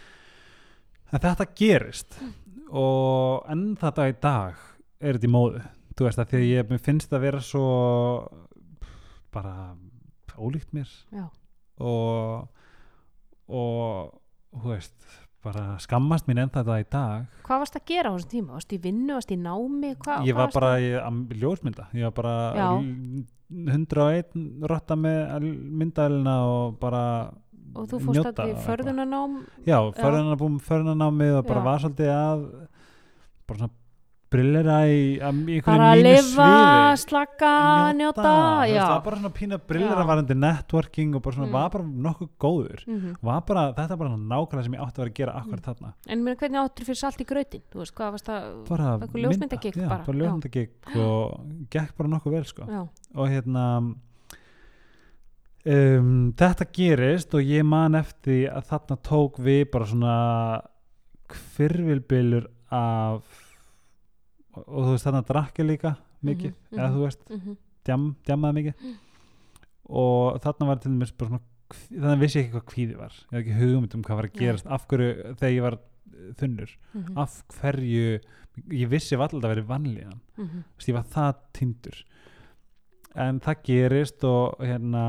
en þetta gerist og enn þetta í dag er þetta í móðu. Þú veist að því að ég finnst það vera svo bara ólíkt mér. Já, og og þú veist bara skammast mín enn þetta í dag hvað varst að gera á þessum tíma? Varst í vinnu, varst í námi? Hva, ég var bara í, að ljósmynda ég var bara Já. l- 101 rotta með myndælina og bara og þú fórst að í og eitthvað. förðunanám já, förðunar búum förðunanámið og bara Já. var svolítið að bara svona brillera í, í bara að lifa, slaka, njóta. veist, já, það var bara svona pína brillera varandi networking og bara svona Mm. var bara nokkuð góður. Mm var bara, þetta er bara nákvæmlega sem ég átti að vera að gera akkurat þarna. En mér hvernig áttur fyrir salt í grautin? Þú veist, hvað varst að bara Eitthvað ljósmyndagigg já, bara, bara já. ljósmyndagigg og gekk bara nokkuð vel sko. Já, og hérna um, þetta gerist og ég man eftir að þarna tók við bara svona kvirvilbylur af og, og þú veist þarna drakk ég líka mikið, Mhm, eða mhm. þú veist mm djam, djammaði mikið. Og þarna var til dæmis bara svona þannig vissi ég ekki hvað kvíði var. Ég hafði ekki hugmynd um hvað var að gerast af hverju þegar ég var eh, þunnur. -hmm. af hverju ég vissi alltaf að vera vanlíðan. Mm -hmm. Vist, ég var það tindur. En það gerist og hérna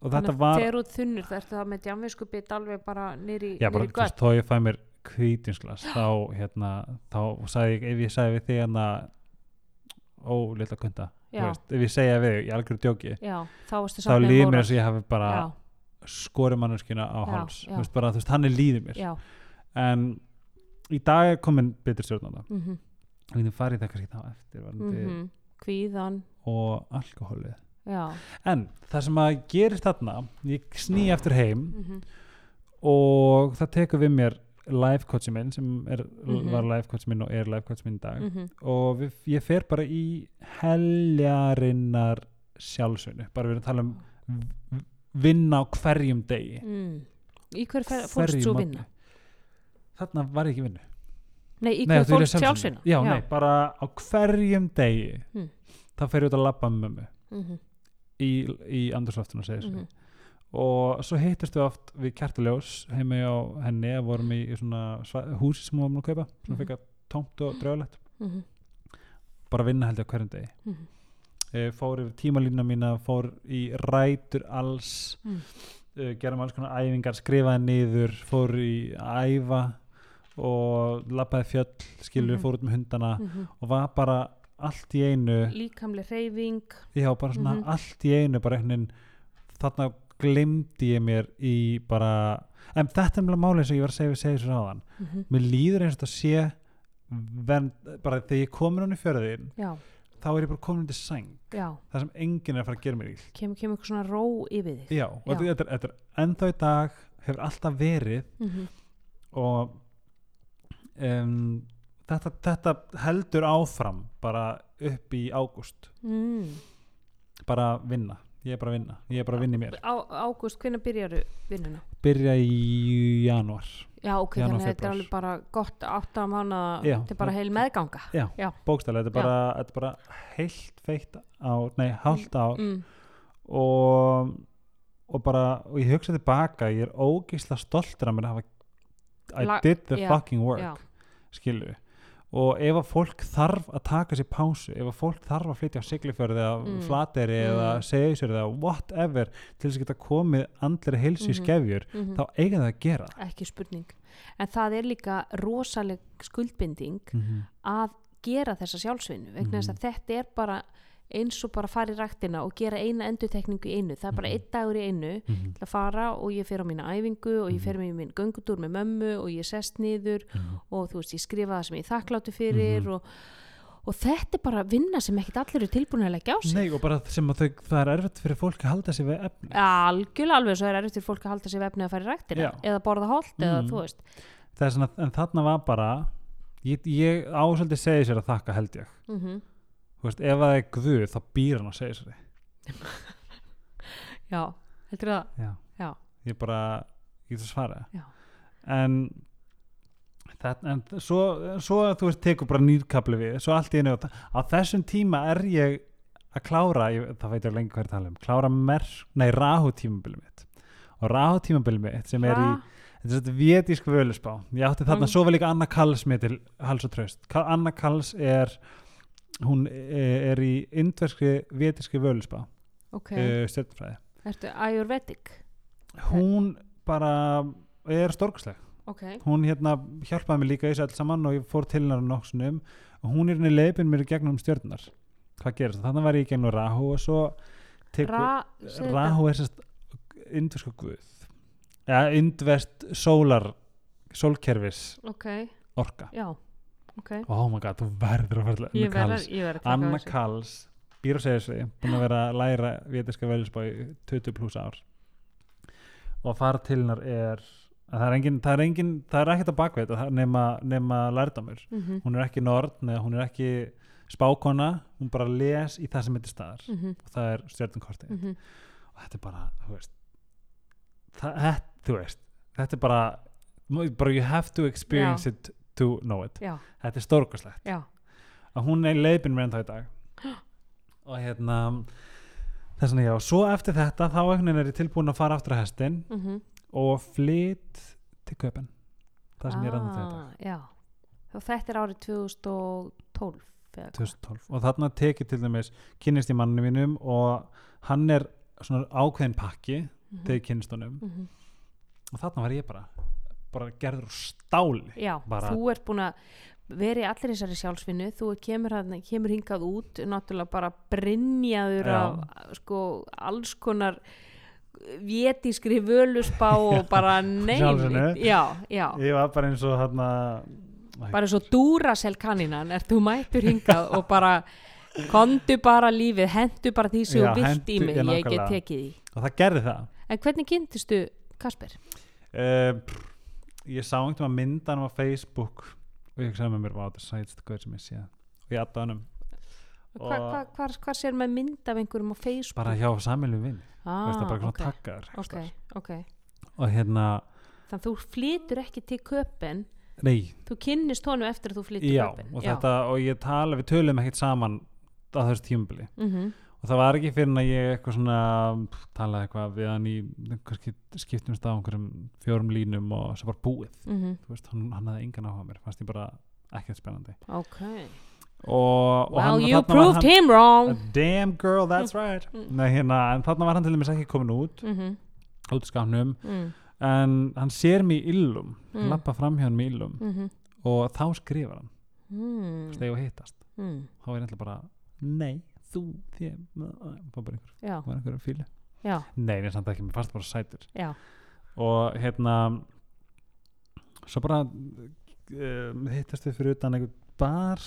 og þetta var þegar út þunnur það ertu það með djamvisku bit alveg bara nýri, já, bara, þú veist, þó ég fæ mér kvítinsglas þá hérna þá sagði ég ef ég sagði við þig hérna ó, litla kunda veist, ef ég segja við þig, ég algjör djóki já, þá þá líður mér og ég hafi bara já, skori manneskina á já. þú veist, bara, þú veist, hann er líður mér. Já, en í dag er komin betur stjórnanda mm -hmm. getum farið það kannski þá eftir varandi, Mhm. kvíðan og alkohólið. En það sem að gerist þarna ég sný eftir heim mm og það tekur við mér life coachi minn sem er, Mhm. var life coachi minn og er life coachi minn í dag -hmm. og við, ég fer bara í heljarinnar sjálfsögnu bara við erum að tala um vinna á hverjum degi mm. í hver fórst svo morgni. vinna? þarna var ég ekki vinnu nei, í hver þú fórst sjálfsvinna? já, nei, bara á hverjum degi Mm. þá fer ég út að labba með mömmu mm í, í andurslöftuna segir sig -hmm. Og svo hittust við oft við kertuljós heima á henni að vorum í, svona húsi sem við varum að kaupa sem Mhm. fikk að tómt og draugalegt -hmm. bara vinna held ég á hverjum degi Mhm. e, fór yfir tímalína mína fór í rætur alls Mm. e, gerðum alls konar æfingar skrifaði niður, fór í æfa og labbaði fjöll skilur, Mhm. fór út með hundana -hmm. og var bara allt í einu líkamleg reyfing já, bara svona Mhm. allt í einu bara einhvern veginn þarna glimti ég mér í bara en þetta er mjög málið sem ég var að segja við segja svo ráðan mm -hmm. mér líður eins og þetta sé vernd, bara þegar ég komin hann í fjörðin já, þá er ég bara komin til sæng. Já, það sem enginn er að fara að gera mér íll kemur kem eitthvað svona ró yfir þig. Já, og þetta, er- er ennþá í dag hefur alltaf verið mm -hmm. og um, þetta, þetta heldur áfram bara upp í ágúst. Mm. bara vinna, ég er bara að vinna. Ég er bara að vinna í mér. Á, ágúst, hvernig byrjaru vinnuna? byrja í janúar. Já, ok, Janúar, þannig að þetta er alveg bara gott átta mánu, Já. þetta er bara heil meðganga. Já, Já. bókstælega, þetta er bara, þetta er bara heilt feitt á, nei, hálft ár. mm. og og bara, og ég hugsa tilbaka ég er ógeisla stoltur að mér að hafa I La- did the já, fucking work já, skilur og ef að fólk þarf að taka sér pásu ef að fólk þarf að flytja á siglifjörði eða Mm. flateri eða Mm. segjusjörði eða whatever til þess að geta komið andleri heilsu í Mhm. skefjur mhm, þá eiga það að gera ekki spurning en það er líka rosaleg skuldbinding mm -hmm. að gera þessa sjálfsvinnu vegna þess Mhm. að þetta er bara eins og bara fara í ræktina og gera eina endurtekningu í einu það er bara Mhm. einn dagur í einu til að fara og ég fer á mína æfingu og ég Mhm. fer með minn göngutúr með mömmu og ég sest niður Mhm. og þú veist ég skrifa það sem ég þakkláttu fyrir Mhm. og, og þetta er bara vinna sem ekkit allir eru tilbúin að leggja á sig Nei og bara sem að þau, það er erfitt fyrir fólk að halda sig við efni algjörlega alveg svo er erfitt fyrir fólk að halda sér vefni að fara í ræktina Já. eða borða holt eða Mhm. þú veist það er svona, en þarna var bara ég, ég ásöldi segi sér að þakka held ég mm veist, ef það er guð þá býr hann að segja sér já, heldur það Já. Já. Ég bara, ég get að svara Já. En þetta, en svo, svo þú veist, tekur bara nýrkabli við, svo allt í einu á þessum tíma er ég að klára, ég, það veit ég lengi hvað er að tala um klára mer, nei, rahu tímabili mitt og rahu tímabili mitt sem er í, þetta er vétísk völusbá ég átti þarna, Mm. svo var líka Anna Kalls mér til hals og tröst, Anna Kalls er hún e- er í indverskri vétískri völusbá ok, okay. uh, stjörnfræði ertu ayurvedic? Hún bara er stórkosleg ok, hún hérna hjálpaði mér líka í þessu allt saman og ég fór til hennar nokksnum og hún er henni leipin mér í gegnum stjörnar hvað gerist það? Þannig var ég í gegnum Rahu og svo tekur, Ra. Rahu er sérst indverska guð. Ja, indverst sólar sólkerfis ok, orka. Já ok, oh my god, þú verður að fara til Anna taka Anna. Kalls býr og segir sig búin að vera að læra vétiska velusbá í 20 pluss ár. Og að fara til hennar er að það er engin, það er engin, það er ekkert að bakveit nema, nema lærdamur Mhm, hún er ekki nord, neða hún er ekki spákona, hún bara les í það sem heitir staðar. Mhm, og það er stjörnumkorti mhm. og þetta er bara, þú veist það, þetta, þú veist þetta er bara, bara you have to experience it to know it. Já, þetta er stórkoslegt já, að hún er leipin mér ennþá í dag. Og hérna þess vegna já, svo eftir þetta þá er ég tilbúin að fara aftur á hestin mhm. og flytt til köpen það sem ég er ennþá í dag. Ah, já, og þetta er árið 2012 eða hvað? 2012 og þarna tekið til dæmis kynnist í manninu mínum og hann er svona ákveðin pakki Mhm, þegar ég kynnist honum. Mhm. og þarna var ég bara bara gerður stáli. Já, Bara- þú ert búin að vera í allir þessari sjálfsvinnu þú kemur, hana, kemur hingað út náttúrulega bara brinjaður Já. af sko alls konar vétískri völusbá og bara neyn já, já, ég var bara eins og þarna bara svo dúrasel kanninan ert þú mættur hingað og bara kondu bara lífið, hendu bara því sem þú vilt í mig, ég get tekið því. Og það gerði það. En hvernig kynntistu Kasper? uh, ég sá einhvern veginn myndan á Facebook. Og ég sagði með mér, wow, þetta er sætst hvað sem ég sé. Og ég aðdáði hennum Hva, hva, hvar, hvar sér maður mynd af einhverjum á Facebook? bara hjá samilum vinn ah, veist það bara svona ok, takkar ok, ok. Og hérna, þannig að þú flytur ekki til köpen. Nei, þú kynnist honum eftir að þú flytur já köpen. og þetta, og ég tala, við tölum ekkert saman á þessu tímubili mm og það var ekki fyrir að ég eitthvað svona talaði eitthvað við hann í skiptumst á einhverjum fjórum línum og svo bara búið -hmm. þú veist, hann, hann hafði engan áhuga mér fannst ég bara ekkert spennandi ok og, og well hann, you var proved hann, him wrong damn girl, that's right Mm. Nei, hérna, en þarna var hann til dæmis ekki komin út mm -hmm. út í skafnum mm en hann sér mig í illum Mm. lappa fram hjá hann með illum -hmm. og þá skrifar hann mm. þegar ég hittast mm. þá er ég bara, nei, þú þér, var bara einhver, já, var einhver fíli já, nei, ég samt ekki, mér fannst bara sætur. Já. Og hérna svo bara um, hittast við fyrir utan einhver bar.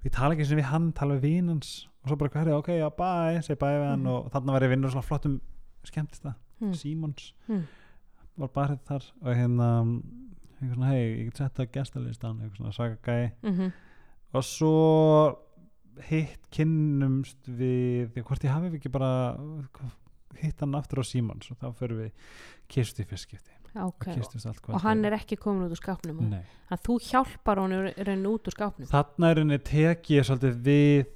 Og ég tala ekki sem við hann tala við vínans og svo bara hverju, ok, já, bye, segi bye við hann Mhm. og þarna var ég vinnur svona flottum skemmtist það, mm. Simons. Mm. var barið þar og hérna hei, ég get sett það gestalistan eitthvað svona saga gæi. Mm -hmm. og svo hitt kynnumst við hvort ég hafi ekki bara hitt hann aftur á Simons og þá förum við kist í fyrstskipti ok, og og hann er ekki komin út úr skápnum þannig að þú hjálpar honum reyna út úr skápnum. Þarna er henni tekið svolítið við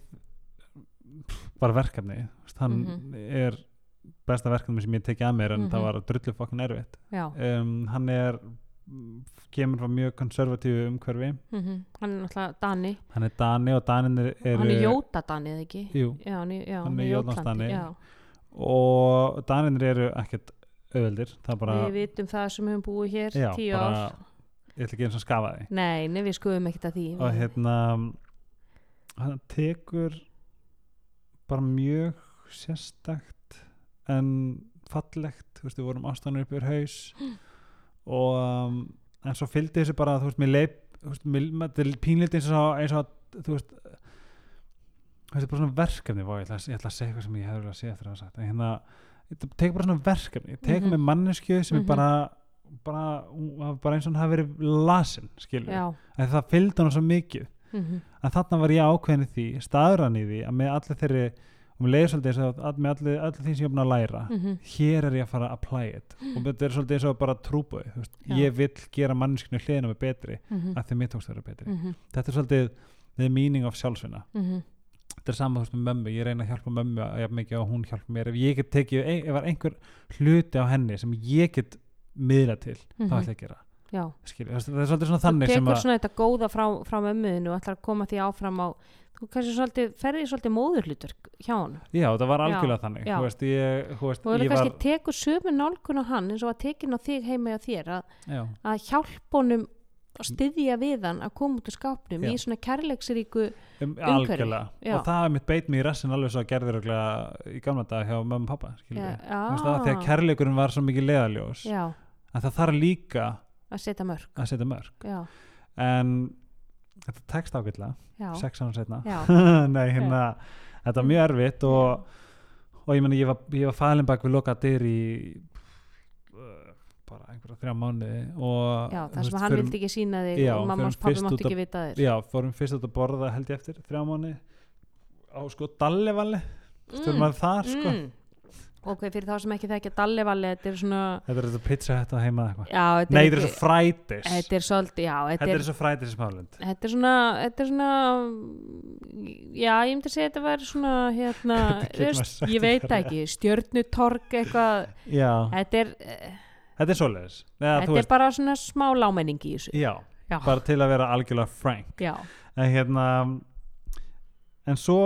bara verkefni. Hann Mhm. er besta verkefni sem ég tekið að mér en Mhm. það var drullu fokkin erfitt. Um, hann er mm, kemur frá mjög konservatífu umhverfi. Mm hann er náttúrulega Dani. Hann er Dani og Daninir eru hann er Jóta Dani eða ekki? Jú, já, hann er, já, Hann er Jótlandsdani. já. og Daninir eru ekkert er bara, við vitum það sem höfum búið hér já, tíu bara ár. Ég ætla ekki eins og skafa því nei, nei, við skoðum ekkert að því. Og hérna hann tekur bara mjög sérstakt en fallegt, þú veist, við vorum ástæðanur upp yfir haus. og um, en svo fylgdi þessu bara, þú veist, mér leip er pínlítið eins og, eins og þú veist þetta er bara svona verkefni, vá, ég ég ætla að segja eitthvað sem ég hefur að segja eftir að hafa sagt. En hérna, þetta tekur bara svona verkefni tekur Mhm. með mannesku sem Mhm. er bara bara, var bara eins og hún hafi verið lasin, skilur já, en það fylgdi hann svo mikið. Mm en þarna var ég ákveðin í því staðran í því að með allir þeirri og mér leiði svolítið og að með allir, allir því sem ég er búin að læra -hmm. hér er ég að fara að apply it. Og þetta er svolítið eins og bara trúbúi Já. ég vill gera manneskinu hliðina með betri Mm að því mitt tókst að vera betri. -hmm. þetta er svolítið the meaning of sjálfsvinna. Mm þetta er saman þú veist með mömmu, ég reyna að hjálpa mömmu að jafn mikið og hún hjálpa mér. Ef ég get tekið, ef var einhver hluti á henni sem ég get miðla til þá ætla ég að gera já. Skilur, það er svolítið svona þú þannig sem tekur að svona þetta góða frá, frá mömmuðinu og ætlar að koma því áfram á þú kannski svolítið, ferði svolítið móðurhlutur hjá hann já, það var Já, algjörlega þannig. Já. þú veist, ég, þú veist, og ég kannski var tekur sömu nálgun á hann eins og að tekin á þig heima á þér að, já, að hjálpa honum að styðja við hann að koma út úr skápnum Já. í svona kærleiksríku um, Umhverfi, já. og það er mitt beit mig í rassin alveg svo að gerði örugglega í gamla dag hjá mömmu og pappa já. Þú já, kærleikurinn var svo mikið leðaljós já, en það þarf líka að setja mörg að setja mörg já, en þetta tekst já, sex ánum setna nei, hérna, þetta var mjög erfitt og, og ég meni ég var, ég var falin bak við lokað dyr í bara einhverja þrjá mánuði og já, það sem hann förum- vildi ekki sína þig Já, og mamma og pappi mátti að- ekki vita þér. Já, fórum fyrst út að borða held ég eftir þrjá mánuði á sko Dallevalli stöðum maður þar sko. mm. Ok, fyrir þá sem ekki þekkja Dallevalli þetta er svona þetta er þetta pizza hætt að heima eða eitthvað. Já, nei, þetta er svo frætis þetta er svolítið, já, þetta er svo frætis smálund Þetta er svona, þetta er svona já, ég myndi segja að þetta væri svona hérna, veist, ég veit ekki stjörnutorg eitthvað. Já, þetta er, eh, þetta er þú þetta er bara svona smá lámenning í þessu. Já, já, bara til að vera algjörlega frank. Já, en hérna en svo,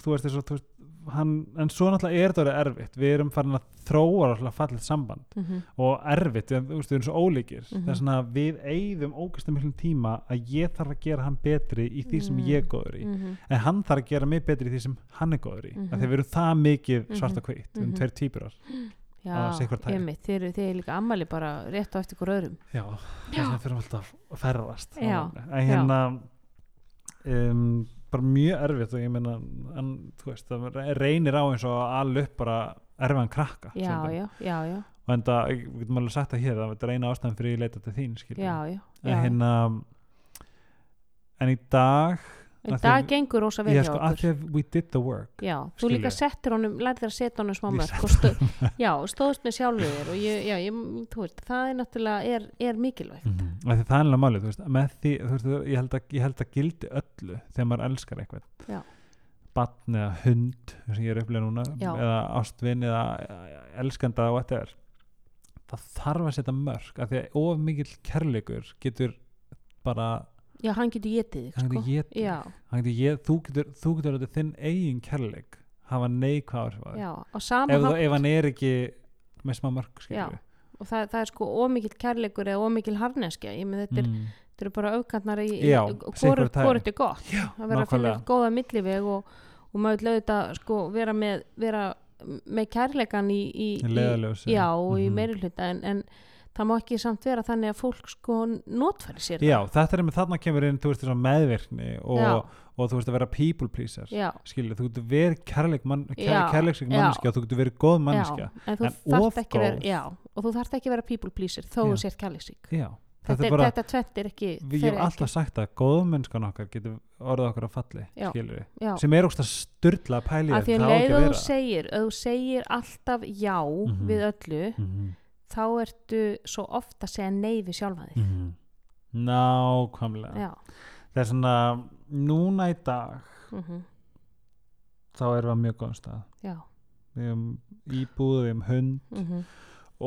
þú veist, þessu, þú veist hann, en svo náttúrulega er þetta orðið erfitt við erum farin að þróa fallið samband mm og erfitt, við, erum svo ólíkir Mhm. þess að við eigðum ógæstum miklum tíma að ég þarf að gera hann betri í því sem Mm. ég er góður í -hmm. en hann þarf að gera mig betri í því sem hann er góður í mm Mhm. -hmm. við erum það mikið Mhm. svart og hvitt við erum Mhm. tveir týpurar já, Á sitt hvort tagi. einmitt, þeir, eru- líka ammali bara rétt á eftir hver öðrum já, þess vegna fyrir alltaf að ferðast Já, en hérna um, bara mjög erfitt og ég meina en, þú veist, það reynir á eins og að ala upp bara erfiðan krakka já, já, já, já, og en það, við getum alveg sagt það hér það er eina ástæðan fyrir ég leita til þín við. já, já, en já. hérna en í dag en það að- gengur rosa vel hjá sko, okkur Já, þú Skilur. líka settir honum, lærðir að setja honum smá mörg stó, já, stóðst með sjálfur þér og ég, já, ég, þú veist, það er náttúrulega er, er mikilvægt mm -hmm. það er alveg málið, þú veist, með því veist, ég, held að, ég held að gildi öllu þegar maður elskar eitthvað Já. batn eða hund sem ég er upplega núna Já. eða ástvin eða elskanda og þetta er það þarf að setja mörg af því að of mikill kærleikur getur bara Já, hann getur getið þig, hann sko. getur getið hann getur get, þú getur, þú getur þetta þinn eigin kærleik hafa sama ef, ef hann er ekki með smá mörg og það, það er sko ómikil kærleikur eða ómikil harneskja, þetta er, mm. þetta er bara aukantnar hvort er gott. Já, að vera að finna góða milliveg og, og maður auðvitað sko vera með, vera með kærleikan í, í, í já, og í Mhm. meiri hluta en, en það má ekki samt vera þannig að fólk sko notfæri sér Já, þetta er með þarna kemur inn, þú veist, þess meðvirkni og, Já. og þú veist að vera people pleaser það skilur, þú getur verið kærleik man, Já, kær, kærleiksik já. manneskja og þú getur verið góð manneskja já, en en þarft of ekki vera, góð. já, og þú þarft ekki vera people pleaser þó þú sért kærleiksík Já, þetta, þetta þetta tvett er ekki við, fer ég hef alltaf sagt að góðmennskan okkar getur orðið okkur að falli Já. já. sem er ógst að styrla að pæli að því að það ekki leið að og þú segir að segir alltaf já Mhm. við öllu Mhm, þá ertu svo oft að segja nei við sjálfa þig. Mhm. Nákvæmlega. Já, Það er svona, núna í dag mm þá erum við að mjög góðum stað. Já, við hefum íbúð, við hefum hund mhm,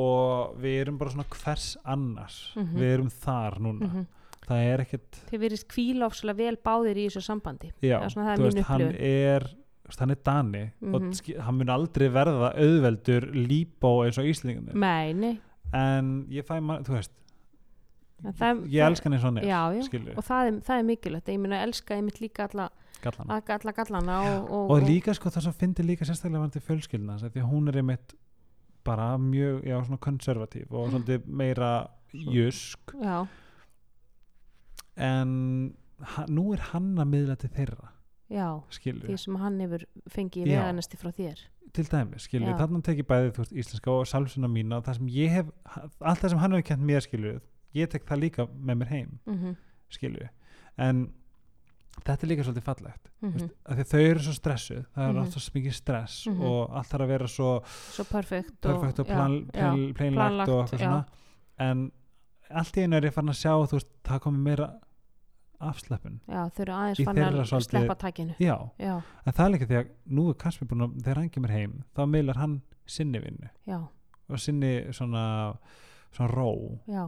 og við erum bara svona hvers annars. Mhm. við erum þar núna. Mhm. það er ekkert þið virðist kvíla ofslega vel báðir í þessu sambandi. Já, það er þú mín veist, hann upplifun. er hann er Dani og Mhm. hann mun aldrei verða auðveldur líbó eins og nei, en ég fæ maður, þú veist það, ég elska hann eins og hann er og það er, það er mikilvægt. Ég meina elska einmitt líka alla, gallan alla gallana og, og, og líka sko það sem fyndi líka sérstaklega varandi fjölskyldna því að hún er einmitt bara mjög, já svona konservatív og svolítið meira jusk já, en ha, nú er hann að miðla til þeirra já, skilur, því sem hann hefur fengið Já. veganesti frá þér til dæmis skilur, Já. þarna tek ég bæði þú veist, íslenska og sálsuna mína og það sem ég hef allt það sem hann hefur kent mér skilur ég tek það líka með mér heim mm skilur, en þetta er líka svolítið fallegt -hmm. mm að því að þau eru svo stressuð það er Mhm. alltaf svo mikið stress Mhm. og allt þarf að vera svo svo perfekt perfekt og plan, já, plan, planlagt planlagt, og eitthvað svona en allt í einu er ég farin að sjá þú veist, það komið meira afsleppun. Já, þau eru aðeins fann að svolítið- sleppa takinu. Já, já, en það er líka því að nú er Kasper búin að þegar hann kemur heim þá meilar hann sinni vinnu. Já, og sinni svona, svona ró. Já.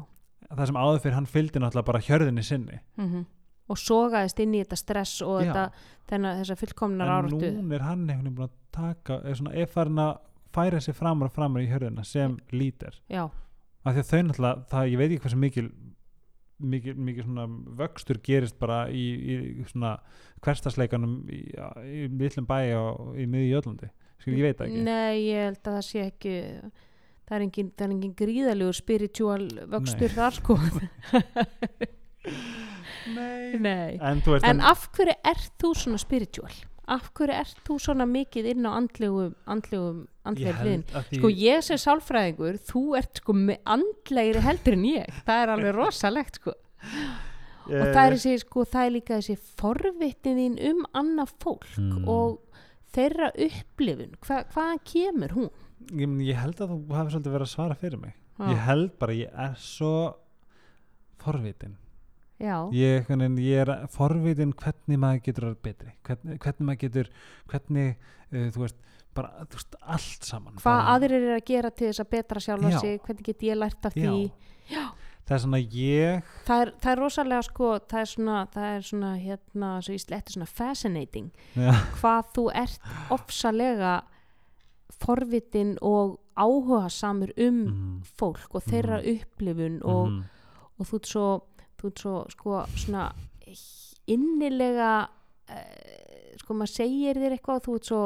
Það sem áður fyrir hann fylgdi náttúrulega bara hjörðinni sinni. Mm og sogaðist inn í þetta stress og þetta, þennan, þessa fullkomnar en áratu nú er hann einhvern veginn búin að taka er, svona, farin að færa sig framar og framar í hjörðina sem lítir já, af því að þau náttúrulega, það, ég veit ekki hversu mikil mikil, mikil svona vöxtur gerist bara í, í svona hverstasleikanum í, í litlum bæ og í miði Jöllandi skil, ég veit ekki nei, ég held að það sé ekki það er engin, það er engin gríðalegur spiritual vöxtur Nei. þar sko Nei. nei en En af hverju ert þú svona spiritual? Af hverju ert þú svona mikið inn á andlegum, andlegum, andlegum hliðin? Sko ég sem sálfræðingur, þú ert sko andlegri heldur en ég. Það er alveg rosalegt sko. Eh, Og það er, þessi, sko, það er líka þessi forvitnin þín um annað fólk Mm. og þeirra upplifun. Hva, hvaðan kemur hún? ég, ég held að þú hafi svolítið verið að svara fyrir mig Ha, ég held bara ég er svo forvitin ég, ég er forvitin hvernig maður getur betri. Hvernig, hvernig maður getur hvernig, uh, þú veist bara, þú veist, allt saman. Hvað bara, aðrir eru að gera til þess að betra sjálfa Já. sig? Hvernig get ég lært af Já. því? það er svona ég Það er, það er rosalega sko, það er svona, það er svona hérna, svo í slettu svona fascinating. Já, hvað þú ert ofsalega forvitin og áhuga samur um mm, fólk og þeirra upplifun og, mm, og þú ert svo, þú ert svo sko svona innilega uh, sko maður segir þér eitthvað þú ert svo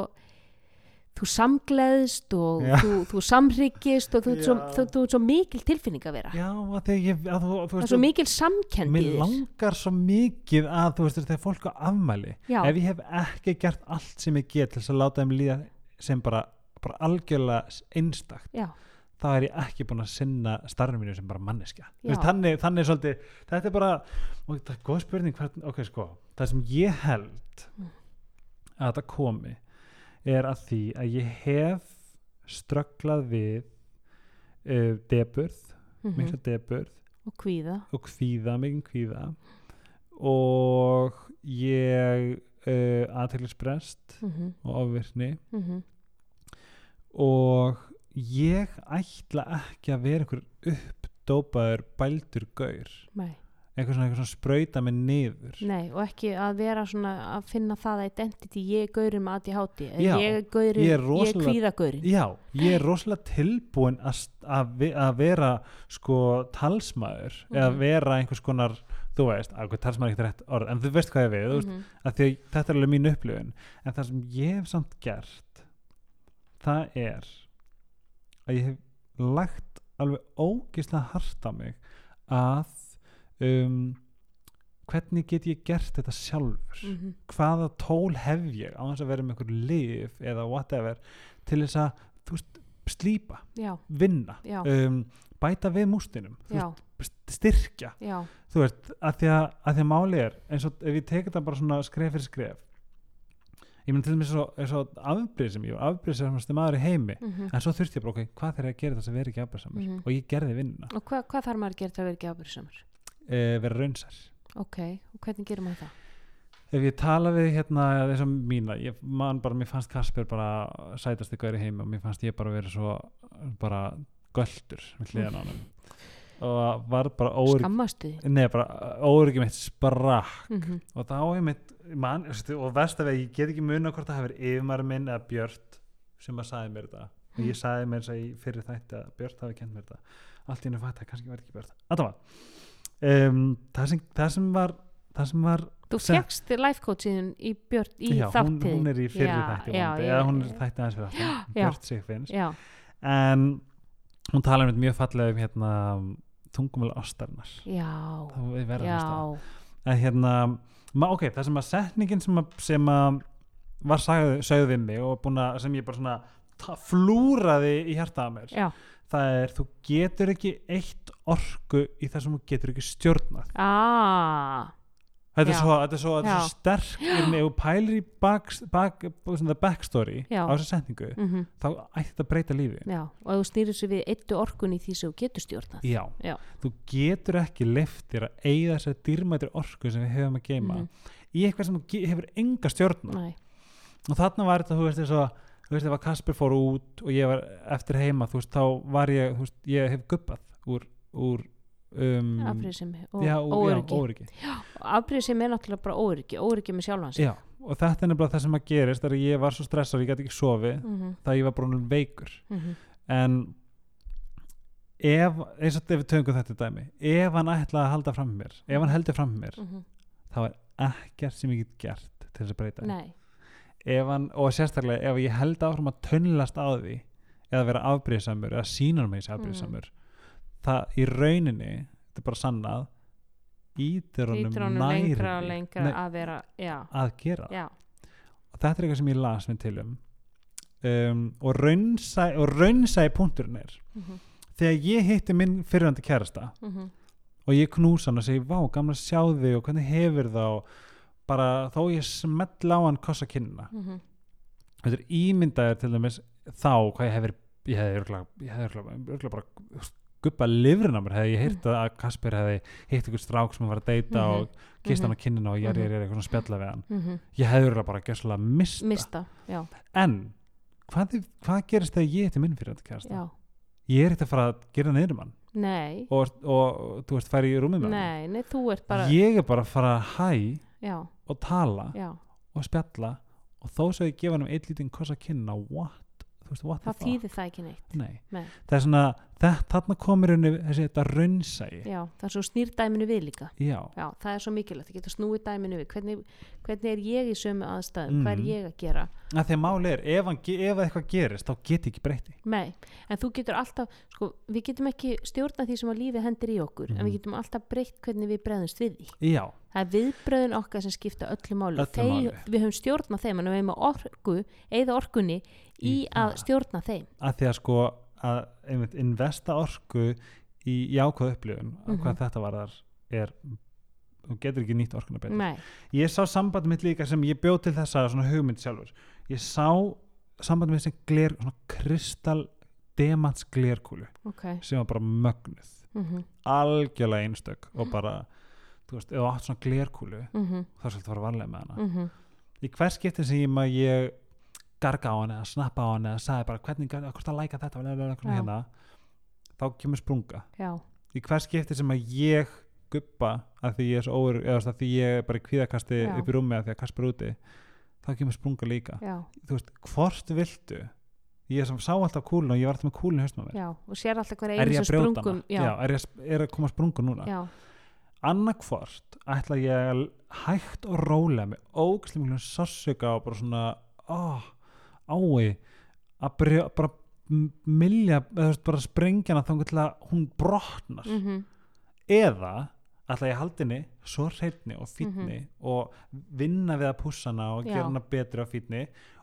þú samgleðst og Já. þú, þú samhryggist og þú ert svo, Já. þú, þú ert svo mikil tilfinning að vera já, að ég að þú, þú það er svo mikil samkendi mér langar svo mikið að þú veist þegar fólk á afmæli Já. ef ég hef ekki gert allt sem ég get til að láta þeim líða sem bara, bara algjörlega einstakt já, þá er ég ekki búin að sinna starfinu mínu sem bara Já. veist, þannig, þannig svolítið, þetta er bara og það er góð spurning hvern, ok sko það sem ég held Mm. að þetta komi er að því að ég hef strögglað við uh, deburð, mm mikla deburð og kvíða. Og kvíða, kvíða. Og ég uh, aðteglisbrest mm og ofvirkni. -hmm. og ég ætla ekki að vera einhver uppdópaður bældur gaur. Nei. Einhver svona, svona sprauta með niður. Nei, og ekki að vera svona að finna það identity, ég er gaurinn með ADHD Já, ég er gaurinn, ég ég er er, rosalega- kvíðagaurinn. Já, ég er rosalega tilbúin að, að, að vera sko talsmaður eða Mhm. vera einhvers konar þú veist, hvað talsmaður er ekki rétt orð en þú veist hvað ég við, þú veist, Mhm. því þetta er alveg mín upplifun. En það sem ég hef samt gert það er að ég hef lagt alveg ógislega hart á mig að um, hvernig get ég gert þetta sjálfur? Mhm. hvaða tól hef ég á þess að vera með einhver lif eða whatever til þess að veist, slípa, Já, vinna já, um, bæta við mústinum veist, styrkja. Já. Þú veist, að því að, að, því að máli er eins og ef ég teki þetta bara svona skref fyrir skref ég myndi til dæmis eins og afbrýð sem ég var afbrýð sem maður í heimi mhm. en svo þurfti ég bara, ok, hvað þegar ég að gera þess að vera ekki afbrýðsamur Mhm. og ég gerði vinnuna Og hva, hvað þarf maður að gera til að vera ekki ábyrgsamur? e, vera raunsar Ok, og hvernig gerir maður það? ef ég tala við hérna þess að mína, ég man bara, mér fannst Kasper bara sætast ykkur í heimi og mér fannst ég bara verið svo bara göldur við hliðan á hann og var bara óörygg skammastu því Nei, bara óryggjum eitt sprakk. Mm og þá er mitt man, veistu, og verst af því, ég get ekki muna hvort það hefur yfirmæri minn eða Björt sem að sagði mér þetta. Og ég sagði mér þess að í fyrir þætti að Björt hafi kent mér þetta. Allt í hennu fætt að kannski var ekki Björt. Alltaf um, það, sem, það sem var það sem var þú fegst life coachin í, björn, í já, hún, þáttið hún er í fyrir Já, þætti já, vonandi, já, eða hún já, er já. þætti aðeins fyrir Já. Björt sig finnst. Já, en hún talar um mjög fallega um hérna tungumvel ástarnar. Já, já, að hérna, ma, ok, það sem að setningin sem að, sem að var sagði, sagði við mig og að sem ég bara svona flúraði í hjarta að mér já. það er, þú getur ekki eitt orku í það sem þú getur ekki stjórnað. Ah, þetta er svo, þetta er svo, þetta er svo sterk ef þú pælir í bak, bak, backstory Já. á þessu setningu mm þá ætti þetta að breyta lífi já, og ef þú snýrir svo við eittu orkun í því sem þú getur stjórnað Já. Já. þú getur ekki liftir að eigða þessar dýrmættir orku sem við hefum að geima Mhm. í eitthvað sem hefur enga stjórn á. Nei, og þarna var þetta, þú veist, þess að þú veist, ef að Kasper fór út og ég var eftir heima, þú veist, þá var ég þú veist, ég hef guppað úr, úr um, afbrýðsemi og óöryggi. afbrýðsemi er náttúrulega bara óöryggi óöryggi með sjálfans já, og þetta er nefnilega það sem að gerist þegar ég var svo stressað, ég gæti ekki sofið mm -hmm, það ég var bara veikur. Mm en ef, eins og ef við töngum þetta dæmi ef hann ætlaði að halda fram mér ef hann heldur fram mér, Mhm. þá er ekkert sem ég get gert til þess að breyta nei, ef hann, og sérstaklega ef ég held áfram að tönnlast á því eða vera afbrýðsamur eða sínar mig þessi afbrýðsamur það í rauninni þetta er bara sannað ítir honum lengra og lengra nei, að vera, já, að gera. Já. Og þetta er eitthvað sem ég las mér til um, og raunsæ og raunsæ punkturinn er mm þegar ég hitti minn fyrirhandi kærasta -hmm. og ég knúsa hann og segi vá, gamla að sjá þig og hvernig hefur og bara þó ég smell á hann kossa kynna Mhm. þetta er ímyndaður til dæmis þá hvað ég hefur ég hefði örgulega bara guppa livrin á mér hefði ég heyrt að Kasper hefði hitt ykkur strák sem hann var að deyta Mhm. og kist hann Mhm. á kinnina og ég er, Mhm. er eitthvað svona spjalla við hann. Mm ég hefði bara gæslega mista. mista, en hvað, hvað gerist þegar ég hitti minn fyrir þetta kærasta? Já. Ég er ekkert að fara að gera niður um hann nei, og, og, og þú veist færi í rúmið með nei, nei, þú ert bara hann ég er bara að fara að hæ já, og tala já, og spjalla og þó svo ég gefa hann um eitt lítinn kossa kynna what, veist, það fuck þýðir það ekki neitt Nei. Nei. það er svona, þetta, þarna komur henni þessi þetta raunsæi já, það er svo snýr dæminu við líka já, já, það er svo mikilvægt, það getur snúið dæminu við hvernig, hvernig er ég í sömu aðstæðum hvað er Mhm. ég að gera að því að máli er ef, hann, ef eitthvað gerist þá get ég ekki breyti Nei, en þú getur alltaf, sko, við getum ekki stjórna því sem að lífið hendir í okkur, en Mhm. við getum alltaf breytt hvernig við bregðumst við því. já, Það er viðbröðun okkar sem skipta öllu máli. Þeir, máli. Við höfum stjórna þeim, en við höfum orku, eða orkunni í að stjórna þeim. að því að sko að einmitt investa orku í jákvæð upplifun mm Mhm. hvað þetta var þar er þú getur ekki nýtt orkuna betur Nei, ég sá samband mitt líka sem ég bjóð til þessa svona hugmynd sjálfur ég sá samband mitt sem gler svona kristall demants glerkúlu ok. sem var bara mögnuð Mm algjörlega einstök og bara þú veist, þú átt svona glerkúlu -hmm. þá er svolítið að fara varlega með hana Mm í hvers skipti sem ég, maður ég garga á hann eða snappa á hann eða sagði bara hvernig, hvort að læka þetta lega, Já. hérna, þá kemur sprunga Já, í hvers skipti sem að ég guppa að því ég er svo óur eða að því ég er bara í kvíðakasti Já. upp í rúmi að því að Kasper er úti þá kemur sprunga líka já, þú veist, hvort viltu ég sem sá alltaf kúlun og ég var alltaf með kúlun í hausnum á mér já, og sér alltaf hverja er einu sem sprungum. hana? Já, er, ég, er að koma sprunga núna já, annarkvort ætla ég að hægt og rólega með ógæslega mjög sársöka og bara svona oh, ái að brjó, bara m- milja eða bara sprengja hana þá til að hún brotnar mm eða ætla ég að halda henni svo hreitni og fítni og vinna við að pússa hana og. Já. gera hana betri á fítni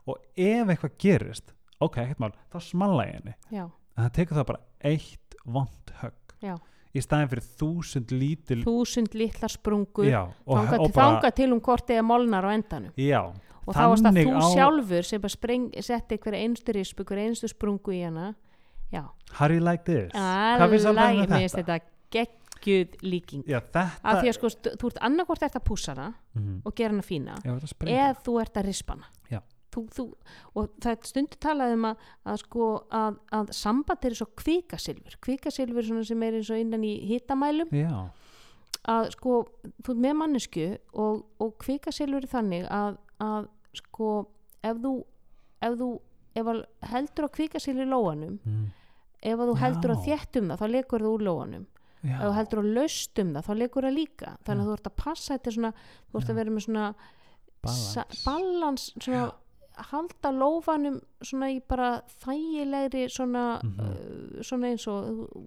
og ef eitthvað gerist ok, ekkert mál, þá smalla ég henni já, en það tekur það bara eitt vond högg já. Í staðin fyrir þúsund lítil Þúsund litlar sprungur, já, og, þangað og til, bara þangað til um hvort eða molnar á endanum. já, og þá varst það þú á- sjálfur sem bara setti hverja einstu rispu, hverja einstu sprungu í hana já, how do you like this? Hvað finnst um mér finnst þetta? geggjuð líking já, þetta af því að sko, þú ert annarkvort ert að pússa hana Mhm. og gera hana fína eða þú ert að rispa hana Já. Þú, þú, og það er stundu talað um að, að sko að, að samband er svo kvikasilfur svona sem er eins og innan í hitamælum já, að sko, þú ert með mannesku og, og kvikasilfur er þannig að, að sko ef þú, ef þú ef heldur á kvikasilfur í lóanum mm. ef þú heldur á Já. þéttum það þá legur það úr lóanum já. ef þú heldur á laustum það þá legur það líka þannig að þú ert að passa þetta svona þú ert að vera með svona Balance. sa- balans svona halda lófanum svona í bara þægilegri svona, Mhm. uh, svona eins og uh,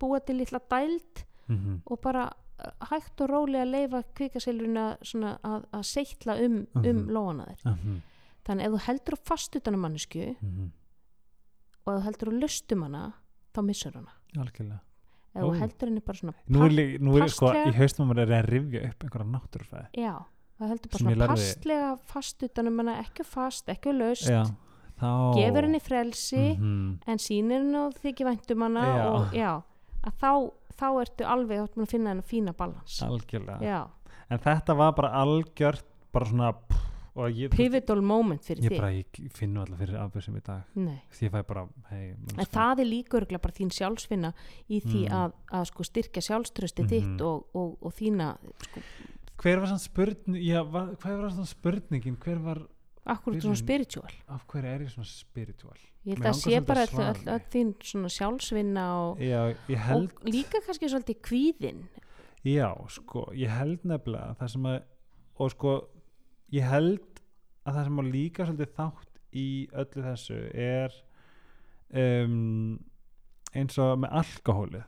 búa til litla dæld Mhm. og bara uh, hægt og rólega leifa kvikasilfurina svona að, að seitla um, um Mhm. lóana þér Mhm. þannig ef þú heldur á fast utan á mannesku Mhm. og ef þú heldur á lustum hana þá missur hana algjörlega ef þú heldur henni bara svona nú er, nú er sko, í haustum að maður er að rifja upp einhverja náttúrufæði Já, það heldur bara ég svona passlega fast utan um hana, ekki fast, ekki laust, já, þá gefur henni frelsi, Mhm. en sýnir henni og þykir væntum hana Já. og já, að þá, þá ertu alveg átt með að finna henni fína balans. algjörlega en þetta var bara algjört bara svona ég, pivotal moment fyrir ég bara ég finn nú alltaf fyrir afbjörsum í dag Nei, því ég fæ bara hei, en það er líka örgulega bara þín sjálfsvinna í því Mm. að, að sko styrkja sjálfströsti Mhm. þitt og, og, og þína, sko, hver var sann spurning já, var, hver var sann spurningin hver var, akkur Byrjun. svona spiritual. af hverju er ég svona spiritual Ég held að sé bara að öll þín svona sjálfsvinna og, já, held og líka kannski svolítið kvíðin. Já, sko, ég held nefnilega það sem að, og sko ég held að það sem að líka svolítið þátt í öllu þessu er um, eins og með alkohólið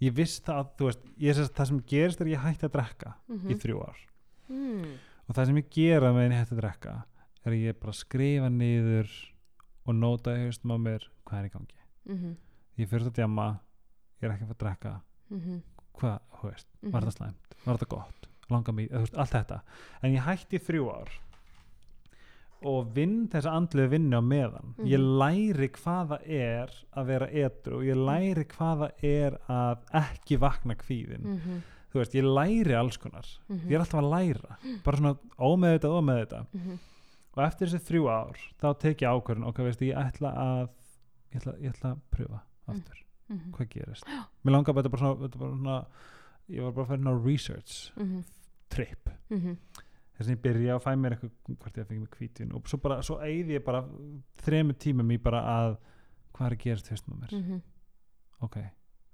ég viss það að, þú veist ég, það sem gerist er að ég hætti að drekka í þrjú ár Mm. og það sem ég gera með henni hætti að drekka er að ég bara skrifa niður og nóta í haustum á mér hvað er í gangi Mhm. ég fyrir að djama, ég er ekki að fara að drekka Mhm. hvað, þú veist, Mhm. var það slæmt var það gott, langa mér, þú veist, allt þetta en ég hætti í þrjú ár og vinn þessa andlu vinnu á meðan, ég Mhm. læri hvað það er að vera edru og ég læri hvað það er að ekki vakna kvíðin Mhm. þú veist, ég læri alls konar Mhm. ég er alltaf að læra, bara svona ómeð þetta, ómeð þetta Mhm. og eftir þessi þrjú ár, þá tek ég ákvörðin og hvað veist, ég ætla að ég ætla, ég ætla að pröfa aftur Mhm. hvað gerist mér langar bara, þetta bara svona, bara svona ég var bara að færa ná research Mhm. trip Mhm. Þess að ég byrja að fæ mér eitthvað hvort ég fengi mig kvítin og svo bara, svo eigði ég bara þremur tímum í bara að hvað er að gerast fyrst með mér? Mhm. ok,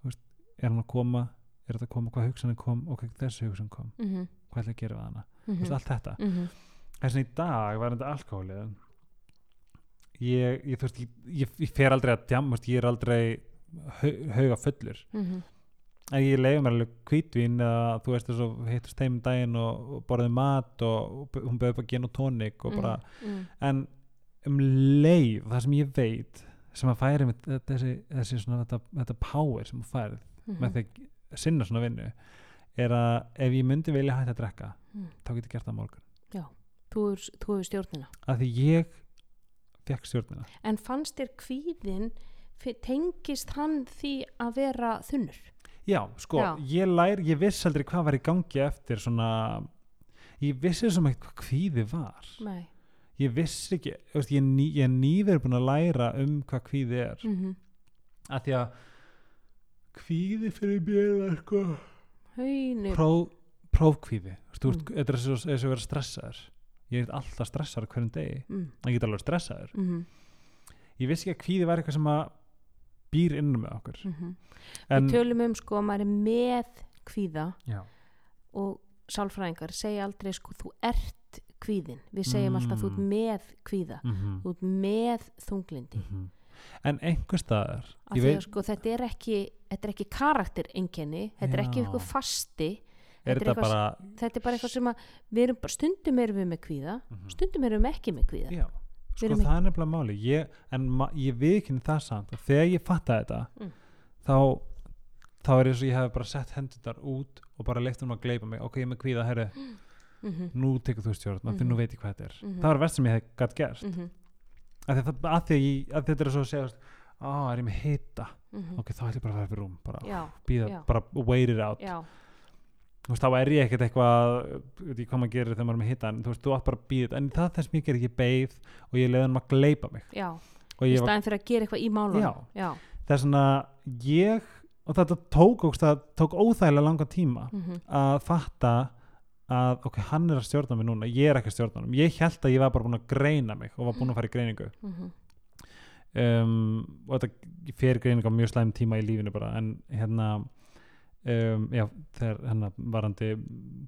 þú veist, er hann að koma? Er þetta að koma, hvað hugsanin kom? Ok, þessi hugsan kom, Mhm. hvað ætla ég að gera við hana? Þú Mhm. veist, allt þetta, Mhm. þess að í dag var þetta alkohólið ég, ég, þú veist, ég, ég, fer aldrei að djama, þú veist, ég er aldrei hau- hauga fullur Mhm. en ég leiði mér alveg hvítvín eða þú veist þess að hittast þeim um daginn og, og borðið mat og, og hún bauði bara gin og tónik og bara, Mhm. en um leið það sem ég veit sem að færi með þessi, þessi svona þetta, þetta power sem þú færið Mhm. með því að sinna svona vinnu er að ef ég myndi vilja hætta að drekka Mm. þá get ég gert það morgun þú hefur þú hefur stjórnina af því ég fekk stjórnina en fannst þér kvíðin tengist hann því að vera þunnur já, sko, Já. ég lær ég viss aldrei hvað var í gangi eftir svona ég vissi sem eitthvað hvað kvíði var nei ég vissi ekki, veist, ég, er ný, ég er nýverið búin að læra um hvað kvíði er Mhm. af því að kvíði fyrir mér var sko Haunir. Pró, prófkvíði Þú veist, Mm. þetta er eins og og vera stressaður ég er alltaf stressaður hverjum degi Mm. en ég get alveg stressaður Mhm. ég vissi ekki að kvíði var eitthvað sem að býr innum með okkur. Mhm. en, við tölum um sko að maður er með kvíða já, og sálfræðingar segja aldrei sko þú ert kvíðin við segjum alltaf þú ert Mm. með kvíða. Mm þú ert með þunglindi en einhver staðar veit, sko þetta er ekki þetta er ekki karaktereinkenni þetta er ekki eitthvað fasti er þetta eitthvað bara þetta er bara eitthvað sem að við erum stundum erum við með kvíða Mhm. stundum erum við ekki með kvíða. Já, sko það er nefnilega máli ég, en ma, ég viðkynni það samt þegar ég fatta þetta Mm. þá þá er eins og ég hef bara sett hendurnar út og bara leitt um að gleypa mig. Ok, ég er með kvíða, herru, mm nú tekur þú stjórn því Mhm. nú veit ég hvað þetta er. Mhm. það var verst sem ég hef gætt gert. -hmm. af því, að það, að ég, að þetta er svo að segja á, er ég með hita? Mhm, ok, þá ætlum ég bara að fara fyrir rúm bara, býða, bara wait it out. Já, þú veist, þá er ég ekkert eitthvað ég hvað maður gerir þegar maður er með hita en þú veist, þú átt bara að býða, en það þess mér gerir ekki beið og ég leiði hann að gleypa mig. Já. Og í staðin fyrir að gera eitthvað í málunum. Já. já, það er svona ég, og þetta tók tók óþægilega langan tíma mhm, að fatta að ok, hann er að stjórna mig núna, ég er ekki að stjórna hann ég held að ég var bara búin að greina mig og var búin að fara í greiningu. Mhm, um, og þetta fer greining á mjög slæm tíma í lífinu bara en hérna um, já, þegar hérna varandi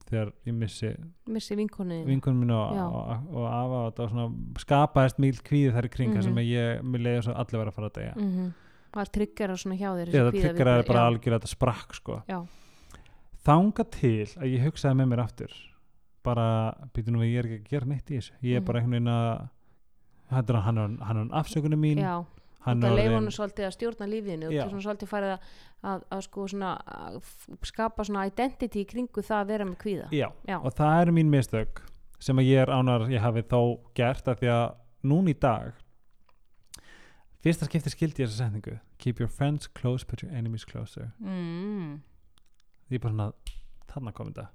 þegar ég missi missi vinkonuðin vinkunum mínu og, og, og afa og þetta var svona skapaðist mýl kvíði þar í kringa Mhm. sem ég, mér leiði svo allir vera að fara að deyja. Mhm, var tryggjara svona hjá þér Já, það kvíðaviðbrögð, tryggeraði bara já, algjörlega þetta sprakk sko. já, þanga til að ég hugsaði með mér aftur bara, býtum nú við, ég er ekki að gera neitt í þessu. Ég er Mhm. bara einhvern veginn að hann er, hann afsökunum mín. Já hann það er orðinn- honum svolítið að stjórna lífiðinu og svona svolítið farið að, að, að sko svona að skapa svona identity í kringu það að vera með kvíða. Já, Já. og það eru mín mistök sem ég er ánar ég hafi þó gert af því að núna í dag fyrsta skipti skildi ég þessa setningu. Keep your friends close but your enemies closer. Mm. ég er bara svona, þarna kom þetta.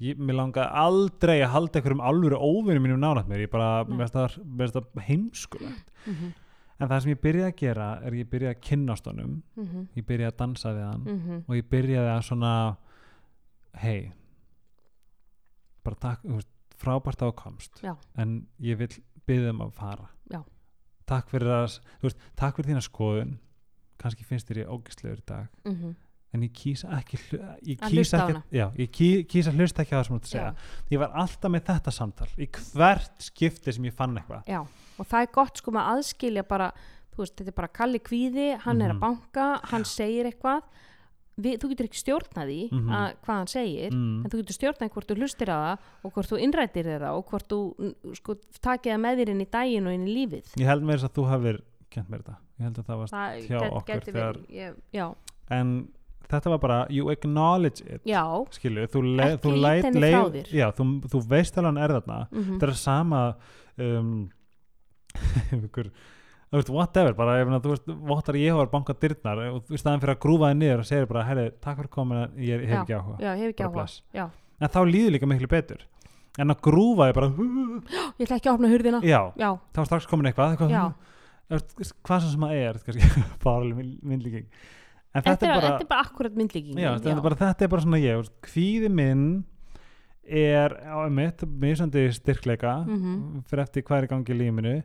Ég, mér langaði aldrei að halda einhverjum alvöru óvinnum mínum nánat mér. Ég bara, mér finnst það- það heimskulegt. Mm en það sem ég byrjaði að gera er ég byrjaði að kynnast honum. -hmm. ég byrjaði að dansa við hann. Mm og ég byrjaði að svona hei bara takk, frábært á komst Já. en ég vil byggja um að fara. Já. takk fyrir að veist, takk fyrir þína skoðun. Kannski finnst þér ég ógislegur í dag. -hmm. en ég kýsa ekki ég Að kýsa ekki, já, ég ký, kýsa hlusta ekki á það sem þú ert að segja. Ég var alltaf með þetta samtal í hvert skipti sem ég fann eitthvað og það er gott sko með aðskilja bara, veist, þetta er bara kalli kvíði, hann er að Mhm. banka, hann segir eitthvað, við, þú getur ekki stjórnað því Mhm. að, hvað hann segir, mm. en þú getur stjórnað hvort þú hlustir á það og hvort þú innrættir það og hvort þú mm, sko, takið það með þér inn í daginn og inn í lífið. ég held með þess að þú hafir kent mér þetta ég held að það var Það hjá get- okkur þegar- verið, ég, en þetta var bara you acknowledge it já, skilju, þú, le, þú, leit, þér. já, þú, þú veist alveg hann er þarna mm þetta er sama um, veist, whatever bara, ef þú veist, vottar ég var bankað dyrnar og þú veist, staðan fyrir að grúfa þið niður og segir bara, herri, takk fyrir komin ég hef Já. ekki áhuga. já, hef ekki áhuga, já, en þá líður líka miklu betur. En að grúfa þið bara ég ætla ekki að opna hurðina, já, já, þá er strax komin eitthvað, eitthvað Já. Þú- hvað sem það er farlega myndlíking. En þetta, þetta er bara bara akkurat myndlíking, Já, þetta, er bara, svona ég kvíði minn er á mitt misandi styrkleika Mhm. fyrir eftir hvað er í gangi í lífinu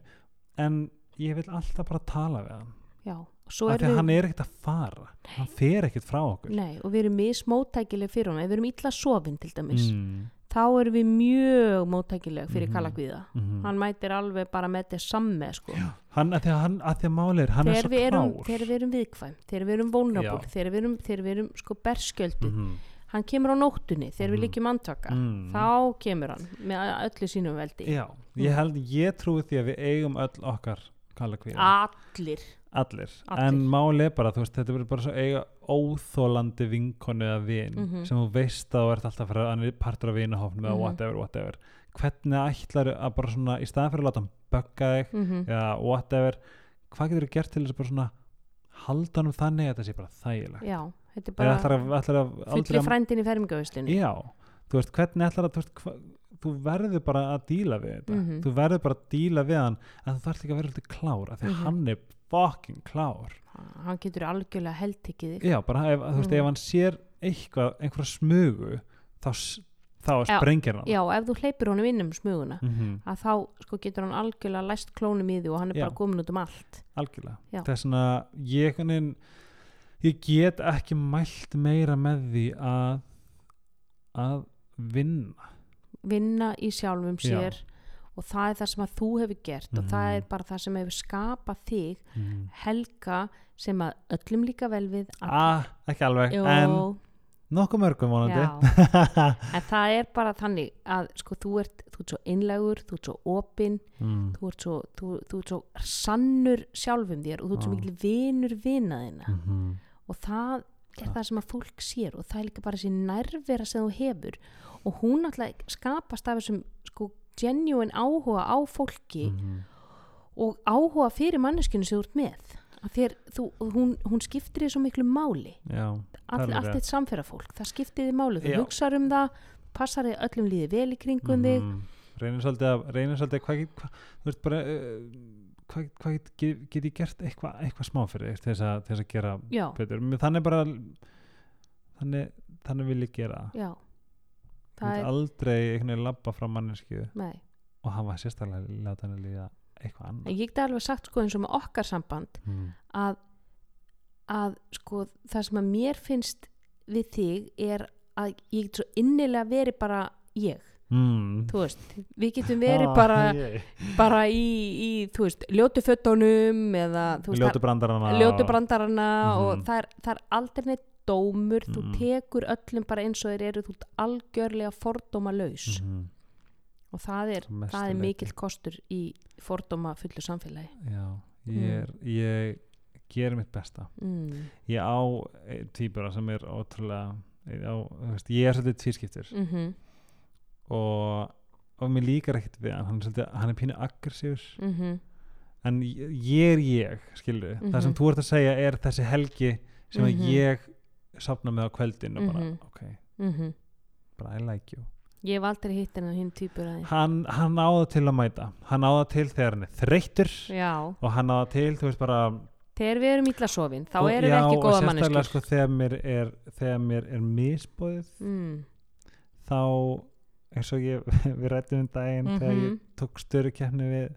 en ég vil alltaf bara tala við hann. Já, svo af er því að hann er ekkert að fara. Hann fer ekkert frá okkur. Nei, og við erum mismóttækileg fyrir honum, ef við erum illa sofin til dæmis, mm, þá erum við mjög móttækileg fyrir Mhm. kalla kvíða mm hann mætir alveg bara með þetta samme sko. hann, að því að, hann, að því að máli er hann er þegar, svo við erum, klár. þegar við erum viðkvæm þegar við erum Já. þegar við erum, þegar við erum sko berskjöldu, Mhm, hann kemur á nóttunni þegar við Mhm. líkjum andtaka mm. þá kemur hann með öllu sínum veldi já, ég Mm. held, ég trúi því að við eigum öll okkar kalla kvíða allir allir. Allir. en máli er bara, þú veist, þetta verður bara svo eiga óþólandi vinkonu eða vin Mhm. sem þú veist að þú ert alltaf er partur af vinahofnum eða Mhm. whatever, whatever hvernig ætlar að bara svona í staðan fyrir að láta hann bögga þig mm eða whatever, hvað getur þú gert til þess að bara svona halda hann þannig að þetta sé bara þægilegt já, þetta er bara ætlar að, ætlar að fulli að, frændin í fermingavislunni já, þú veist, hvernig ætlar að þú, veist, hva, þú verður bara að díla við þetta Mhm. þú verður bara að díla við hann en þú þarf líka að vera alltaf klár af því að Mhm. hann er fucking klár hann getur algjörlega heldtekið þig Já, bara ef, þú veist, Mhm. ef hann sér eitthvað, einhverja smugu þá, þá sprengir hann já, ef þú hleypir honum inn um smuguna mm að þá sko getur hann algjörlega læst klónum í því og hann er Já. bara komin út um allt algjörlega Já. þess að ég veginn ég get ekki mælt meira með því að að vinna vinna í sjálfum Já. sér og það er það sem að þú hefur gert og það Mhm. er bara það sem hefur skapað þig mm. helga sem að öllum líka vel við ah, ekki alveg, Jó, en nokkuð mörgum vonandi já, en það er bara þannig að sko þú ert, þú ert svo einlegur þú ert svo opinn, mm. þú þú, þú ert svo sannur sjálfum þér og þú ert svo Já. mikil vinur vinaðina mm og það er það sem að fólk sér og það er líka bara þessi nærvera sem þú hefur. Og hún alltaf skapast af þessum sko genuine áhuga á fólki -hmm. og áhuga fyrir manneskinu sem þú ert með. Að þér, þú, hún, hún skiptir þér svo miklu máli. Já, All, allt eitt samferðafólk, það skiptir þið máli. Þú Já. hugsar um það, passar þið öllum líði vel í kringum þig. Mhm. reynir svolítið að reynir svolítið hvað get, hva, þú veist bara uh, hvað, hvað get, get, ég gert eitthvað eitthva smá fyrir til þess að, til þess að gera já, betur, þannig bara þannig, þannig vil ég gera. Já. Það er, aldrei einhvern veginn labba frá mannesku nei. og hafa sérstaklega láta henni líða eitthvað annað. Ég get alveg sagt sko eins og með okkar samband mm. að, að sko það sem að mér finnst við þig er að ég get svo innilega verið bara ég, Mm. þú veist við getum verið Ah, bara, ég- bara í, í veist, ljótu fötunum eða veist, ljótu brandarana ljótu brandarana og Mhm. það er, það er aldrei neitt dómur, þú Mhm. tekur öllum bara eins og þeir eru, þú algjörlega fordóma laus mm og það er, það er mikill kostur í fordóma fullu samfélagi. Já, ég, er, ég ger mitt besta. Mm. ég á týpura sem er ótrúlega á, ég er svolítið tvískiptur. Mm og, og mér líkar ekkert við hann. Hann er, hann er pínu aggressífur. -hmm. en ég er ég skilur það sem Mhm. þú ert að segja er þessi helgi sem Mhm. að ég safna með á kveldin og bara, Mhm. ok, Mm bara I like you. Ég hef aldrei hitt hennar hinn týpur hann, hann á það til að mæta. Hann á það til þegar hann er þreyttur. Já, og hann á það til, þú veist bara þegar við erum illa sofin þá og, erum við já, ekki og góða sérstaklega manneskjur. sko, þegar mér er þegar mér er misbóðið mm. þá eins og ég, við rættum um daginn þegar ég Mhm. tók störu keppni við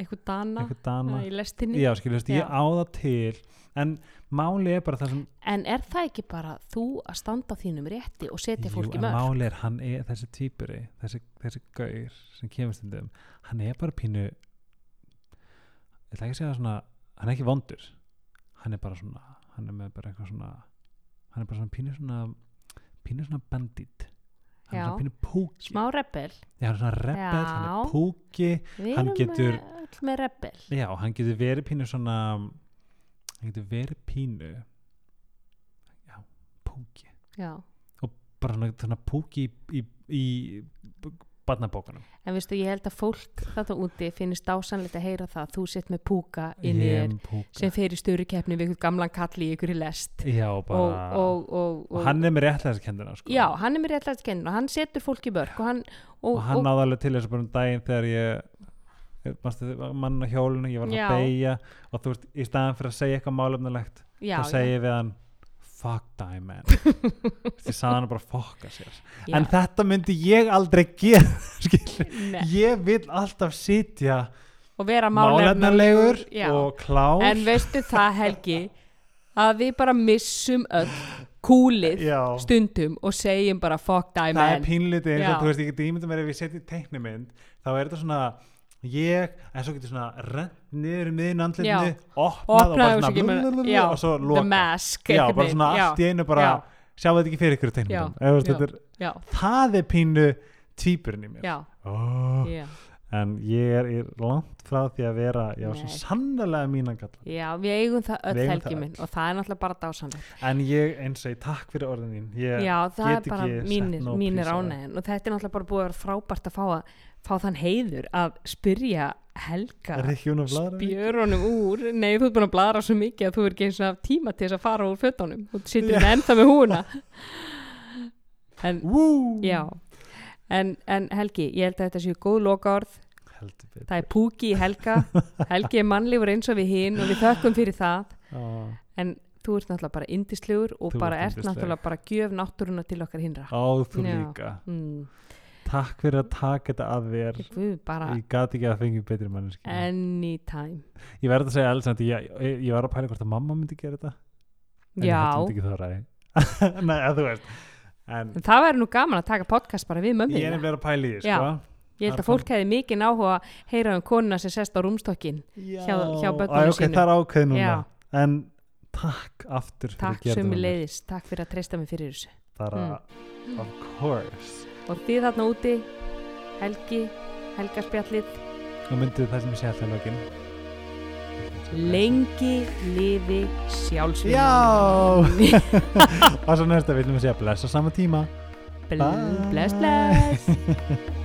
eitthvað dana. Einhver dana. Í lestinni. Já, skilur, veist, ég Já. á það til en máli er bara það sem en er það ekki bara þú að standa á þínum rétti og setja fólki mörg máli er, hann er þessi týpuri þessi, þessi gaur sem kemur stundum hann er bara pínu ég ætla ekki að segja svona hann er ekki vondur. Hann er bara svona, hann er bara eitthvað svona hann er bara svona pínu svona pínu svona bandit hann er pínu púki. Smá Já, hann er svona rebel, hann er púki við Hann erum getur- með, öll með rebel. Já, hann getur verið pínu svona hann getur verið pínu já, púki. Já. bara svona, svona púki í, í, í barnabókanum en veistu ég held að fólk þetta úti finnist dásanlegt að heyra það. Að þú sett með púka inn í þér með sem fer í störu keppni við einhvern gamlan kall í ykkur í lest. Já, og, bara og, og, og hann er með réttlega kendina sko. já, hann er mér réttlega skennur og hann setur fólk í börk og hann og, og hann náði alveg til þessu bara um daginn þegar ég mann á hjólinu, ég var að beigja og þú veist, í staðan fyrir að segja eitthvað málefnilegt þá segi ég við hann fuck die man. Því sagði hann bara fokka sér. Já, en þetta myndi ég aldrei gera ég vil alltaf sitja og vera já. og klár. En veistu það Helgi að við bara missum öll kúlið já, stundum og segjum bara fuck die það er man. pínlítið eins og þú veist, ég geti ímyndum mér ef ég setja teiknumynd þá er þetta svona ég, en svo getur svona rent niður í miðin andlitinu, opnað og bara svona kemur- blablabla já, og svo loka. Mask já, bara svona veginn. allt í einu bara já, sjáu þetta ekki fyrir ykkur Já, já. já, það er pínu tvíburinn í mér. Já, oh. já, en ég er, er langt frá því að vera já, svo sannlega mínan galla já, við eigum það öll eigum Helgi það minn og það er náttúrulega bara dásanlegt en ég eins og ég takk fyrir orðin þín. Ég, já, það er bara mínir, ánægin og þetta er náttúrulega bara búið að vera frábært að fá, að, fá þann heiður að spyrja Helga spjörunum úr? Nei þú ert búin að bladra svo mikið að þú er ekki eins og tíma til þess að fara úr fötunum. Og þú hérna ennþá með húna en en, en Helgi, ég held að þetta séu góð betur. Það er púki í Helga. Helgi er mannlegur eins og við hinn og við þökkum fyrir það. Ah. en þú ert náttúrulega bara indislegur og Þú bara ert náttúrulega bara gjöf náttúruna til okkar hinra. Á þú Já. líka. Mm. Takk fyrir að taka þetta að þér ég gati ekki að fengi betri manneski anytime ég verði að segja alls að ég, ég, ég var að pæla hvort að mamma myndi gera þetta en ég já, hún myndi ekki þóra nei, að þú veist en en það væri nú gaman að taka podcast bara við mömmu ég er nefnilega að pæla því sko. Ég held Það að fólk hefði mikið áhuga að heyra um konuna sem sest á rúmstokkin. Já. hjá börnunum Æ, ok, sínum. það er en takk aftur fyrir Takk að gera sömu þetta með mér. leiðis, takk fyrir að treysta mig fyrir þessu. bara, Mm. of course Og þið þarna úti, Helgi, Helgaspjallið, og myndið það sem ég sé alltaf í lokin. Lengi lifi sjálfsvíð. Já! Og svo næsta viljum við segja bless á sama tíma. Bless, bless.